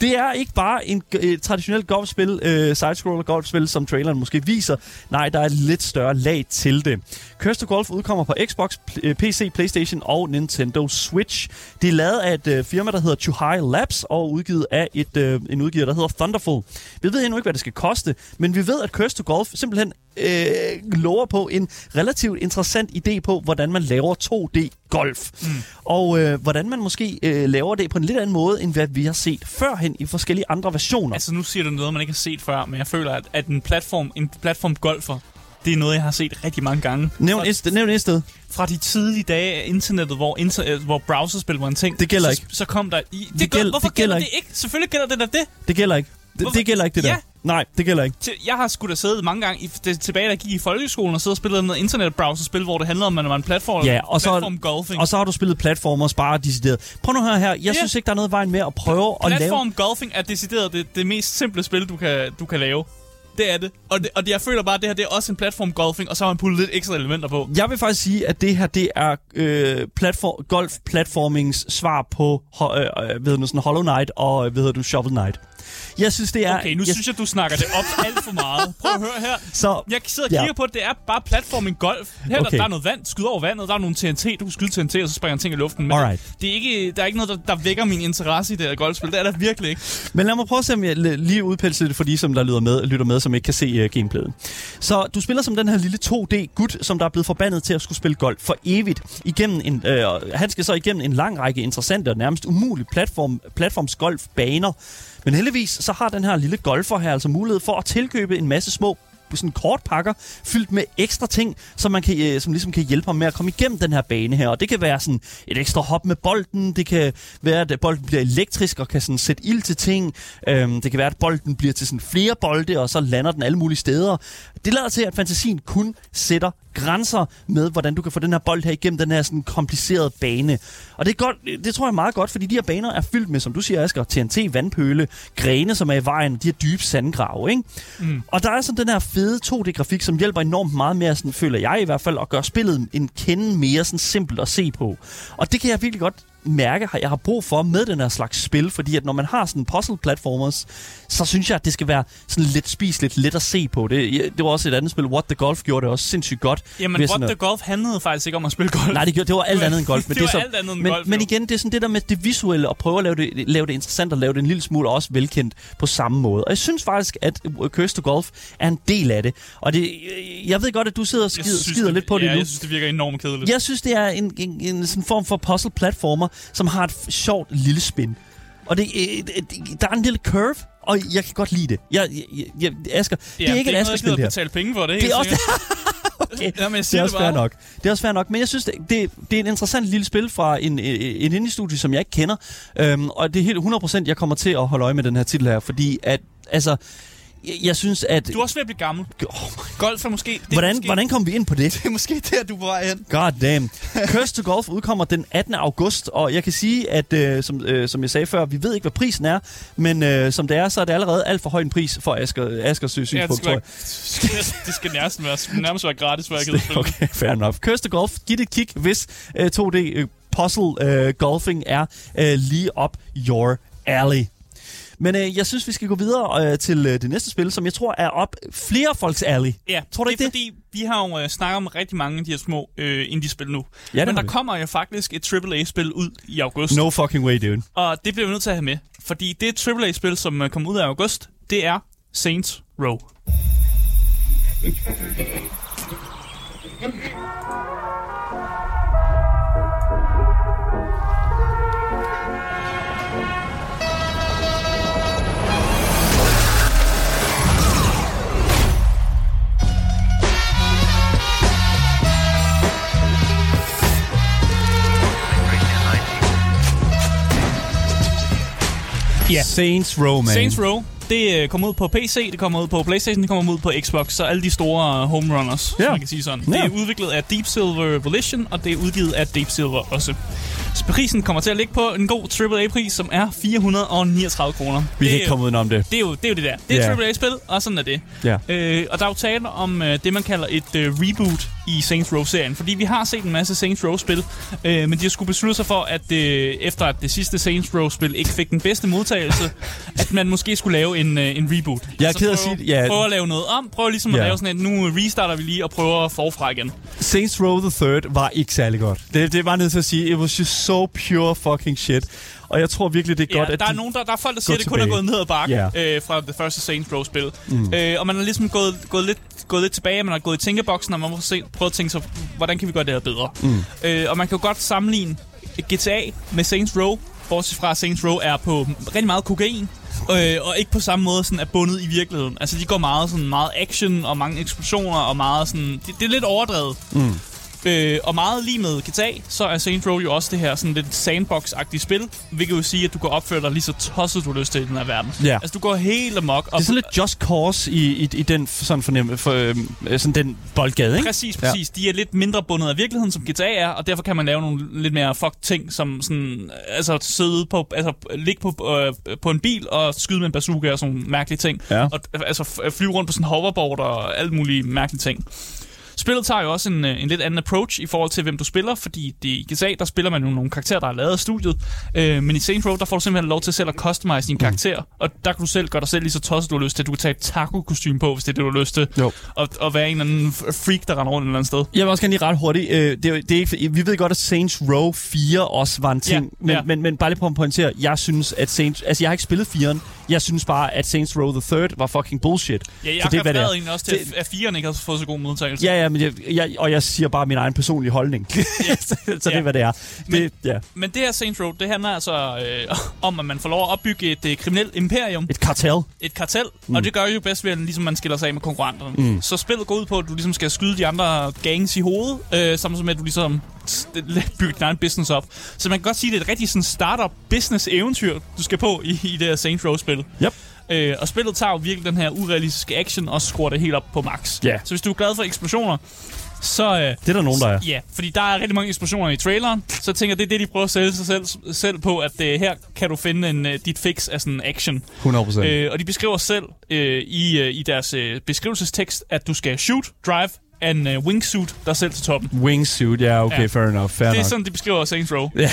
det er ikke bare en øh, traditionelt golfspil, øh, side-scroller golfspil, som traileren måske viser. Nej, der er et lidt større lag til det. Curse to Golf udkommer på Xbox, PC, øh, Playstation og Nintendo Switch. Det er lavet af et øh, firma, der hedder Chuhai Labs, og udgivet af et, øh, en udgiver, der hedder Thunderful. Vi ved endnu ikke, hvad det skal koste, men vi ved, at Curse to Golf simpelthen øh, lover på en relativt interessant idé på, hvordan man laver 2D-golf. Mm. Og øh, hvordan man måske øh, laver det på en lidt anden måde, end hvad vi har set førhen i forskellige andre versioner. Altså, nu siger du noget, man ikke har set før, men jeg føler, at, at en platform, en platform golfer, det er noget, jeg har set rigtig mange gange. Nævn et, sted- nævn et sted. fra de tidlige dage af internettet, hvor, inter, øh, hvor browserspil var en ting. Det gælder så, ikke. Så kom der... I, det, Det gør, gæld- hvorfor det gælder, gælder det ikke? Selvfølgelig gælder det da det. Det gælder ikke. Det, Hvorfor- det gælder ikke, det der. Ja. Nej, det gælder ikke. Jeg har sgu da siddet mange gange i, det, tilbage, da jeg gik i folkeskolen og siddet og spillet noget internetbrowserspil, hvor det handlede om, at man var en platform, Ja, og så, platform golfing. og så har du spillet platformer bare decideret. Prøv nu høre her. Jeg Ja. synes ikke, der er noget vejen med at prøve at lave... Platform golfing er decideret det, det mest simple spil, du kan, du kan lave. Det er det. Og, det. og det, jeg føler bare, at det her det er også en platform golfing, og så har man puttet lidt ekstra elementer på. Jeg vil faktisk sige, at det her det er øh, platform, golf-platformings svar på øh, øh, ved du, sådan Hollow Knight og øh, ved du, Shovel Knight. Jeg synes, det er... Okay, nu jeg, synes jeg, du snakker det op alt for meget. Prøv at høre her. Så, Jeg sidder og Ja. kigger på, at det er bare platforming golf. Her okay. Der, der er noget vand, skyd over vandet, der er nogle TNT, du kan skyde TNT, og så springer ting i luften. Men Alright. det, det er ikke, der er ikke noget, der, der vækker min interesse i det her golfspil. Det er der virkelig ikke. Men lad mig prøve at se, om jeg lige udpelser det for de, som der lytter med, lytter med, som ikke kan se uh, gameplayet. Så du spiller som den her lille 2D-gut, som der er blevet forbandet til at skulle spille golf for evigt. Igennem en, øh, han skal så igennem en lang række interessante og nærmest umulige platform, platformsgolfbaner. Men heldigvis så har den her lille golfer her altså mulighed for at tilkøbe en masse små sådan kortpakker fyldt med ekstra ting, som man kan, øh, som ligesom kan hjælpe ham med at komme igennem den her bane her. Og det kan være sådan et ekstra hop med bolden, det kan være, at bolden bliver elektrisk og kan sådan sætte ild til ting. Øhm, det kan være, at bolden bliver til sådan flere bolde, og så lander den alle mulige steder. Det lader til, at fantasien kun sætter grænser med, hvordan du kan få den her bold her igennem den her sådan komplicerede bane. Og det er godt, det tror jeg er meget godt, fordi de her baner er fyldt med, som du siger, Asger, TNT, vandpøle, grene, som er i vejen, de her dybe sandgrave, ikke? Mm. Og der er sådan den her fede 2D-grafik, som hjælper enormt meget med, sådan, føler jeg i hvert fald, at gøre spillet en kende mere sådan simpelt at se på. Og det kan jeg virkelig godt mærke, at jeg har brug for med den her slags spil, fordi at når man har sådan puzzle-platformers, så synes jeg, at det skal være sådan lidt spiseligt, lidt at se på. Det, det var også et andet spil, What the Golf gjorde det også sindssygt godt. Jamen, What the at- Golf handlede faktisk ikke om at spille golf. Nej, det, gjorde, det var alt andet end golf. Men Det var så, alt andet end men, golf, Men igen, det er sådan det der med det visuelle, og prøve at lave det, lave det interessant, og lave det en lille smule også velkendt på samme måde. Og jeg synes faktisk, at Curse to Golf er en del af det. Og det, jeg ved godt, at du sidder og skider, synes, skider lidt på ja, det nu. jeg synes, det virker enormt kedeligt. Jeg synes, det er en, en, en sådan form for puzzle-platformer, som har et sjovt lille spin. Og det, øh, det, der er en lille curve, og jeg kan godt lide det. Jeg, jeg, jeg, Asger, Ja, det er ikke det et er jeg Asger-spil, det her. betale penge for, det er Det er også okay. Jamen, jeg Det er det også fair nok. Det er også fair nok. Men jeg synes, det, det, det er et interessant lille spil fra en, en indie-studie, som jeg ikke kender. Øhm, og det er helt 100% jeg kommer til at holde øje med den her titel her, fordi at, altså, jeg, jeg synes, at... Du er også ved at blive gammel. Oh Golf er måske... Det er hvordan, måske, hvordan kom vi ind på det? Det er måske der, du er på vej hen. God damn. Curse to Golf udkommer den 18. august, og jeg kan sige, at øh, som, øh, som jeg sagde før, vi ved ikke, hvad prisen er, men øh, som det er, så er det allerede alt for høj en pris for Asger, Askers øh, Ja, det synspunkt, skal, tror være, det skal nærmest være, nærmest være gratis, for jeg spille. Okay, fair enough. Curse to Golf, giv det et kig, hvis øh, 2D øh, puzzle øh, golfing er øh, lige op your alley. Men øh, jeg synes, vi skal gå videre øh, til øh, det næste spil, som jeg tror er op flere folks alley. Ja, Tror du det ikke er det? fordi, vi har jo øh, snakket om rigtig mange af de her små øh, indie-spil nu. Ja, Men der vi. kommer jo faktisk et AAA-spil ud i august. No fucking way, dude. Og det bliver vi nødt til at have med. Fordi det AAA-spil, som øh, kommer ud af august, det er Saints Row. Ja. Saints Row, man. Saints Row, det øh, kommer ud på PC, det kommer ud på Playstation, det kommer ud på Xbox, så alle de store øh, home runners, Ja. man kan sige sådan. Ja. Det er udviklet af Deep Silver Volition, og det er udgivet af Deep Silver også. Så prisen kommer til at ligge på en god AAA-pris, som er 439 kroner. Vi Det kan ikke komme udenom det. Det er jo det, er jo det der. Det er Ja. et AAA-spil, og sådan er det. Ja. Øh, og der er jo tale om øh, det, man kalder et øh, reboot i Saints Row-serien. Fordi vi har set en masse Saints Row-spil, øh, men de har skulle beslutte sig for, at øh, efter at det sidste Saints Row-spil ikke fik den bedste modtagelse, at man måske skulle lave en, øh, en reboot. Jeg er Altså ked af at sige ja. Prøve at lave noget om. Prøve ligesom Ja. at lave sådan et, nu restarter vi lige og prøver forfra igen. Saints Row the Third var ikke særlig godt. Det, det var nødt til at sige, it was just so pure fucking shit. Og jeg tror virkelig, det er Ja, godt, at der, er nogen, der, der er folk, der siger, at det kun er gået ned ad bakke Ja. øh, fra det første Saints Row-spil. Mm. Øh, og man er ligesom gået, gået, lidt, gået lidt tilbage, man har gået i tænkeboksen, og man må se, prøve at tænke sig, hvordan kan vi gøre det her bedre? Mm. Øh, og man kan jo godt sammenligne GTA med Saints Row, bortset fra at Saints Row er på rigtig meget kokain, øh, og ikke på samme måde sådan er bundet i virkeligheden. Altså, de går meget, sådan, meget action og mange eksplosioner, og meget sådan... Det, det er lidt overdrevet. Mm. Øh, og meget lige med GTA, så er Saints Row jo også det her sådan lidt sandbox-agtige spil, hvilket vil sige, at du kan opføre dig lige så tosset, du har lyst til i den her verden. Ja. Altså, du går helt amok. Og Det er sådan lidt just cause i, i, i den sådan fornemme, for, øhm, øh, sådan den boldgade, ikke? Præcis, præcis. Ja. De er lidt mindre bundet af virkeligheden, som GTA er, og derfor kan man lave nogle lidt mere fuck ting, som sådan, altså sidde på, altså ligge på, øh, på en bil og skyde med en bazooka og sådan nogle mærkelige ting. Ja. Og altså flyve rundt på sådan en hoverboard og alle mulige mærkelige ting. Spillet tager jo også en, øh, en lidt anden approach i forhold til, hvem du spiller, fordi det, i GTA, der spiller man jo nogle karakterer, der er lavet af studiet, øh, men i Saints Row, der får du simpelthen lov til selv at customize din karakter, og der kan du selv gøre dig selv lige så tosset, du har lyst til. Du kan tage et taco-kostume på, hvis det er det, du har lyst til, Jo. og, og være en eller anden freak, der render rundt et eller andet sted. Jeg vil også gerne lige ret hurtigt. Øh, det, er, det er ikke, vi ved godt, at Saints Row 4 også var en ting. Ja, men, ja. Men, men bare lige på at pointere, jeg synes, at Saints... Altså, jeg har ikke spillet 4'eren. Jeg synes bare, at Saints Row the Third var fucking bullshit. Ja, jeg Så det er, hvad det er. egentlig også til, Det- at firen ikke har fået så god modtagelse. Ja, ja, men jeg, jeg, og jeg siger bare min egen personlige holdning. så, så det er, hvad det er. Men- Det, ja. Men det her Saints Row, det handler altså øh, om, at man får lov at opbygge et øh, kriminelt imperium, Et kartel. et kartel, mm. og det gør jo bedst ved, at ligesom man skiller sig af med konkurrenterne. Mm. Så spillet går ud på, at du ligesom skal skyde de andre gangs i hovedet, øh, samtidig med, at du ligesom bygger din egen business op. Så man kan godt sige, at det er et rigtig sådan startup business eventyr, du skal på i, i det her Saints Row-spil. Yep. Øh, og spillet tager jo virkelig den her urealistiske action og skruer det helt op på max. Ja. Så hvis du er glad for eksplosioner, så... Øh, Det er der nogen, der er. Ja, fordi der er rigtig mange eksplosioner i traileren, så jeg tænker, det er det, de prøver at sælge sig selv, selv på, at øh, her kan du finde en, øh, dit fix af sådan action. 100%. Øh, og de beskriver selv øh, i, øh, i deres øh, beskrivelsestekst, at du skal shoot, drive and øh, wingsuit dig selv til toppen. Wingsuit, ja, okay, Ja. fair enough. Fair Det er nok. sådan, de beskriver Saints Row. Ja. Øh,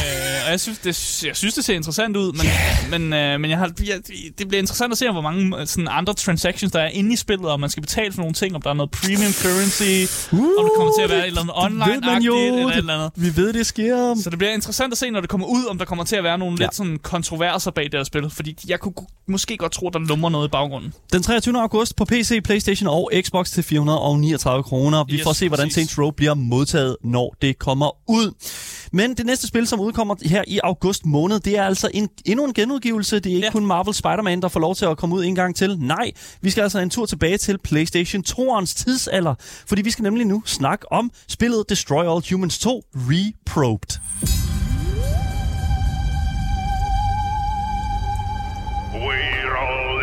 og jeg synes, det, jeg synes, det ser interessant ud, men, men, øh, men jeg har, jeg, det bliver interessant at se, hvor mange øh, sådan andre transactions, der er inde i spillet, og man skal betale for nogle ting, om der er noget premium currency, uh, om det kommer til at være et eller andet det ved man jo. online-agtigt, eller et eller andet. Vi ved, det sker. Så det bliver interessant at se, når det kommer ud, om der kommer til at være nogle Ja. lidt sådan kontroverser bag det her spil. Fordi jeg kunne kunne måske godt tro, der lummer noget i baggrunden. Den 23. august på PC, Playstation og Xbox til 439 kroner. Vi Yes, får se, hvordan præcis. Saints Row bliver modtaget, når det kommer ud. Men det næste spil, som udkommer her i august måned, det er altså en, endnu en genudgivelse. Det er ikke. Ja. kun Marvel Spider-Man, der får lov til at komme ud en gang til. Nej, vi skal altså en tur tilbage til PlayStation 2'ernes tidsalder. Fordi vi skal nemlig nu snakke om spillet Destroy All Humans 2 Reprobed. We're all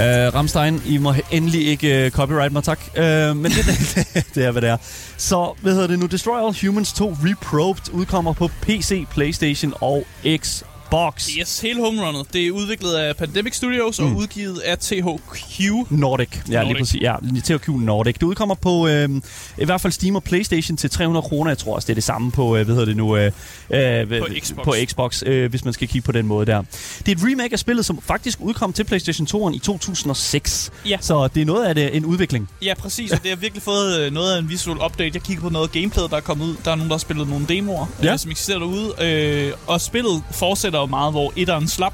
Øh, uh, Ramstein, I må endelig ikke uh, copyright mig, tak. Uh, men det, det, det er, hvad det er. Så, hvad hedder det nu? Destroy All Humans 2 Reprobed udkommer på PC, Playstation og Xbox. Yes, hele home runnet. Det er udviklet af Pandemic Studios og udgivet af THQ. Nordic. Ja, lige Nordic. præcis. Ja, THQ Nordic. Det udkommer på øh, i hvert fald Steam og Playstation til 300 kroner. Jeg tror også, det er det samme på, øh, hvad hedder det nu? Øh, øh, På Xbox. På Xbox, øh, hvis man skal kigge på den måde der. Det er et remake af spillet, som faktisk udkom til Playstation 2'eren i 2006. Ja. Så det er noget af det, en udvikling. Ja, præcis, og det har virkelig fået øh, noget af en visual update. Jeg kiggede på noget af gameplayet, der er kommet ud. Der er nogen, der har spillet nogle demoer, Ja. øh, som eksisterer derude. Øh, og spillet fortsætter jo meget, hvor etteren slap.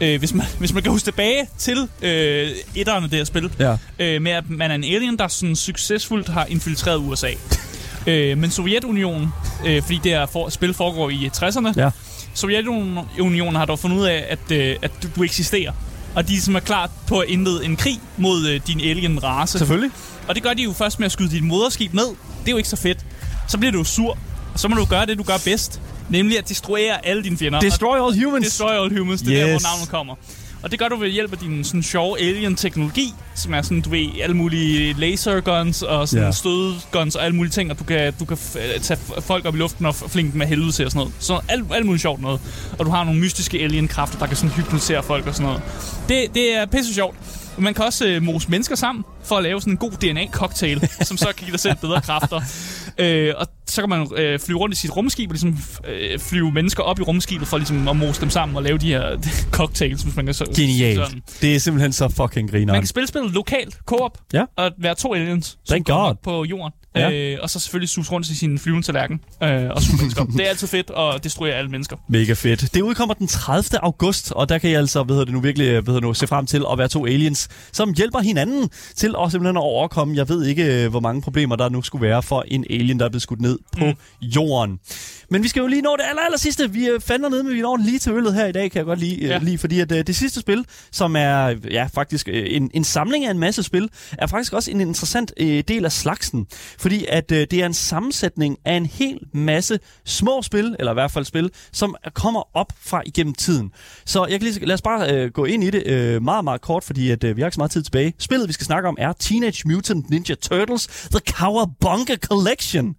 Øh, hvis, man, hvis man kan huske tilbage til øh, etteren af det her spil, Ja. øh, med at man er en alien, der sådan succesfuldt har infiltreret USA. øh, men Sovjetunionen, øh, fordi det her for, spil foregår i 60'erne, Ja. Sovjetunionen har dog fundet ud af, at, øh, at du, du eksisterer. Og de som er klar på at indlede en krig mod øh, din alien-race. Selvfølgelig. Og det gør de jo først med at skyde dit moderskib ned. Det er jo ikke så fedt. Så bliver du jo sur. Og så må du gøre det, du gør bedst. Nemlig at destruere alle dine fjender. Destroy All Humans. Destroy all humans. Det er der, hvor navnet kommer. Og det gør du ved hjælp af din sådan sjove alien-teknologi, som er sådan, du ved, alle mulige laserguns og sådan yeah. stødguns og alle mulige ting, og du kan, du kan f- tage folk op i luften og flinke dem med helvede til og sådan noget. Så alt, alt muligt sjovt noget. Og du har nogle mystiske alien-kræfter, der kan sådan hypnotisere folk og sådan noget. Det, det er pisse sjovt. Man kan også øh, mose mennesker sammen for at lave sådan en god DNA-cocktail, som så kan give dig selv bedre kræfter. Øh, og så kan man øh, flyve rundt i sit rumskib og ligesom, øh, flyve mennesker op i rumskibet for ligesom at mose dem sammen og lave de her cocktails, hvis man kan så Genialt. sådan. Det er simpelthen så fucking Man grineren. kan spille spillet lokalt, co-op, Ja. og være to aliens, Thank God. på jorden. Ja. Øh, og så selvfølgelig sus rundt til sin flyvende tallerken øh, og suge mennesker. Det er altid fedt at destruere alle mennesker. Mega fedt. Det udkommer den 30. august, og der kan I altså hvad hedder det nu, virkelig hvad hedder det nu, se frem til at være to aliens, som hjælper hinanden til at simpelthen at overkomme, jeg ved ikke, øh, hvor mange problemer der nu skulle være for en alien, der er blevet skudt ned på Mm. jorden. Men vi skal jo lige nå det aller, aller sidste. Vi er fandme nede, men vi når lige til øllet her i dag, kan jeg godt lide, Ja. ja. lige fordi at øh, det sidste spil, som er ja, faktisk øh, en, en samling af en masse spil, er faktisk også en interessant øh, del af slagsen. Fordi at øh, det er en sammensætning af en hel masse små spil, eller i hvert fald spil, som kommer op fra igennem tiden. Så jeg kan lige, lad os bare øh, gå ind i det øh, meget, meget kort, fordi at, øh, vi har ikke så meget tid tilbage. Spillet, vi skal snakke om, er Teenage Mutant Ninja Turtles The Cowabunga Collection.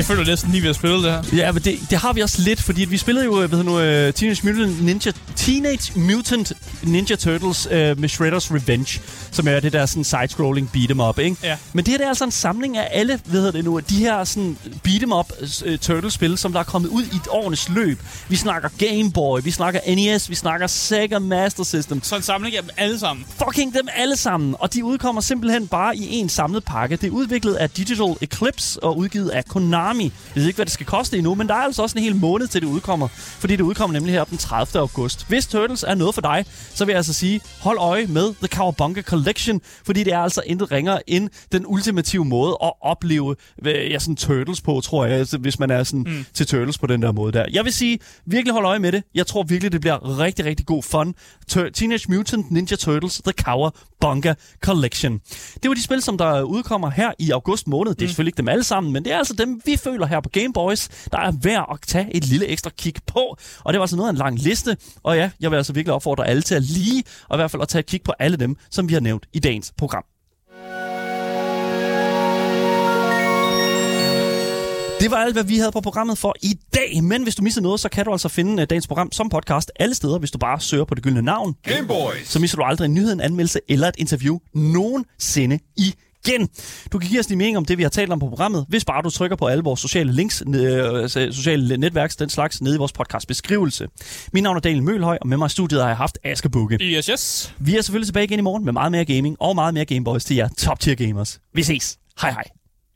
Jeg føler næsten lige ved at spille det her. Ja, men det, det har vi også lidt, fordi vi spillede jo, hvad hedder nu, uh, Teenage Mutant Ninja, Teenage Mutant Ninja Turtles uh, med Shredder's Revenge, som er det der sådan side-scrolling beat 'em up, ikke? Ja. Men det her det er altså en samling af alle, hedder det nu, de her sådan beat 'em up uh, turtle-spil, som der er kommet ud i et årenes løb. Vi snakker Game Boy, vi snakker NES, vi snakker Sega Master System. Så en samling af dem alle sammen. Fucking dem alle sammen, og de udkommer simpelthen bare i en samlet pakke. Det er udviklet af Digital Eclipse og udgivet af Konami. Jeg ved ikke, hvad det skal koste endnu, men der er altså også en hel måned til det udkommer, fordi det udkommer nemlig her den 30. august. Hvis Turtles er noget for dig, så vil jeg altså sige, hold øje med The Cowabunga Collection, fordi det er altså intet ringere end den ultimative måde at opleve ja, sådan Turtles på, tror jeg, altså, hvis man er sådan mm. til Turtles på den der måde der. Jeg vil sige, virkelig hold øje med det. Jeg tror virkelig, det bliver rigtig, rigtig god fun. Tur- Teenage Mutant Ninja Turtles The Cowabunga Collection. Det var de spil, som der udkommer her i august måned. Det er selvfølgelig ikke dem alle sammen, men det er altså dem, vi føler her på Game Boys, der er værd at tage et lille ekstra kig på. Og det var altså noget af en lang liste. Og ja, jeg vil altså virkelig opfordre alle til at lige, og i hvert fald at tage et kig på alle dem, som vi har nævnt i dagens program. Det var alt, hvad vi havde på programmet for i dag. Men hvis du misser noget, så kan du altså finde øh, dagens program som podcast alle steder, hvis du bare søger på det gyldne navn. Gameboys! Så misser du aldrig en nyhed, en anmeldelse eller et interview nogensinde igen. Du kan give os din mening om det, vi har talt om på programmet, hvis bare du trykker på alle vores sociale links, øh, altså sociale netværks, den slags, nede i vores podcast beskrivelse. Mit navn er Daniel Mølhøj, og med mig i studiet har jeg haft Aske Bukke. Yes, yes. Vi er selvfølgelig tilbage igen i morgen med meget mere gaming og meget mere Gameboys til jer top tier gamers. Vi ses. Hej hej.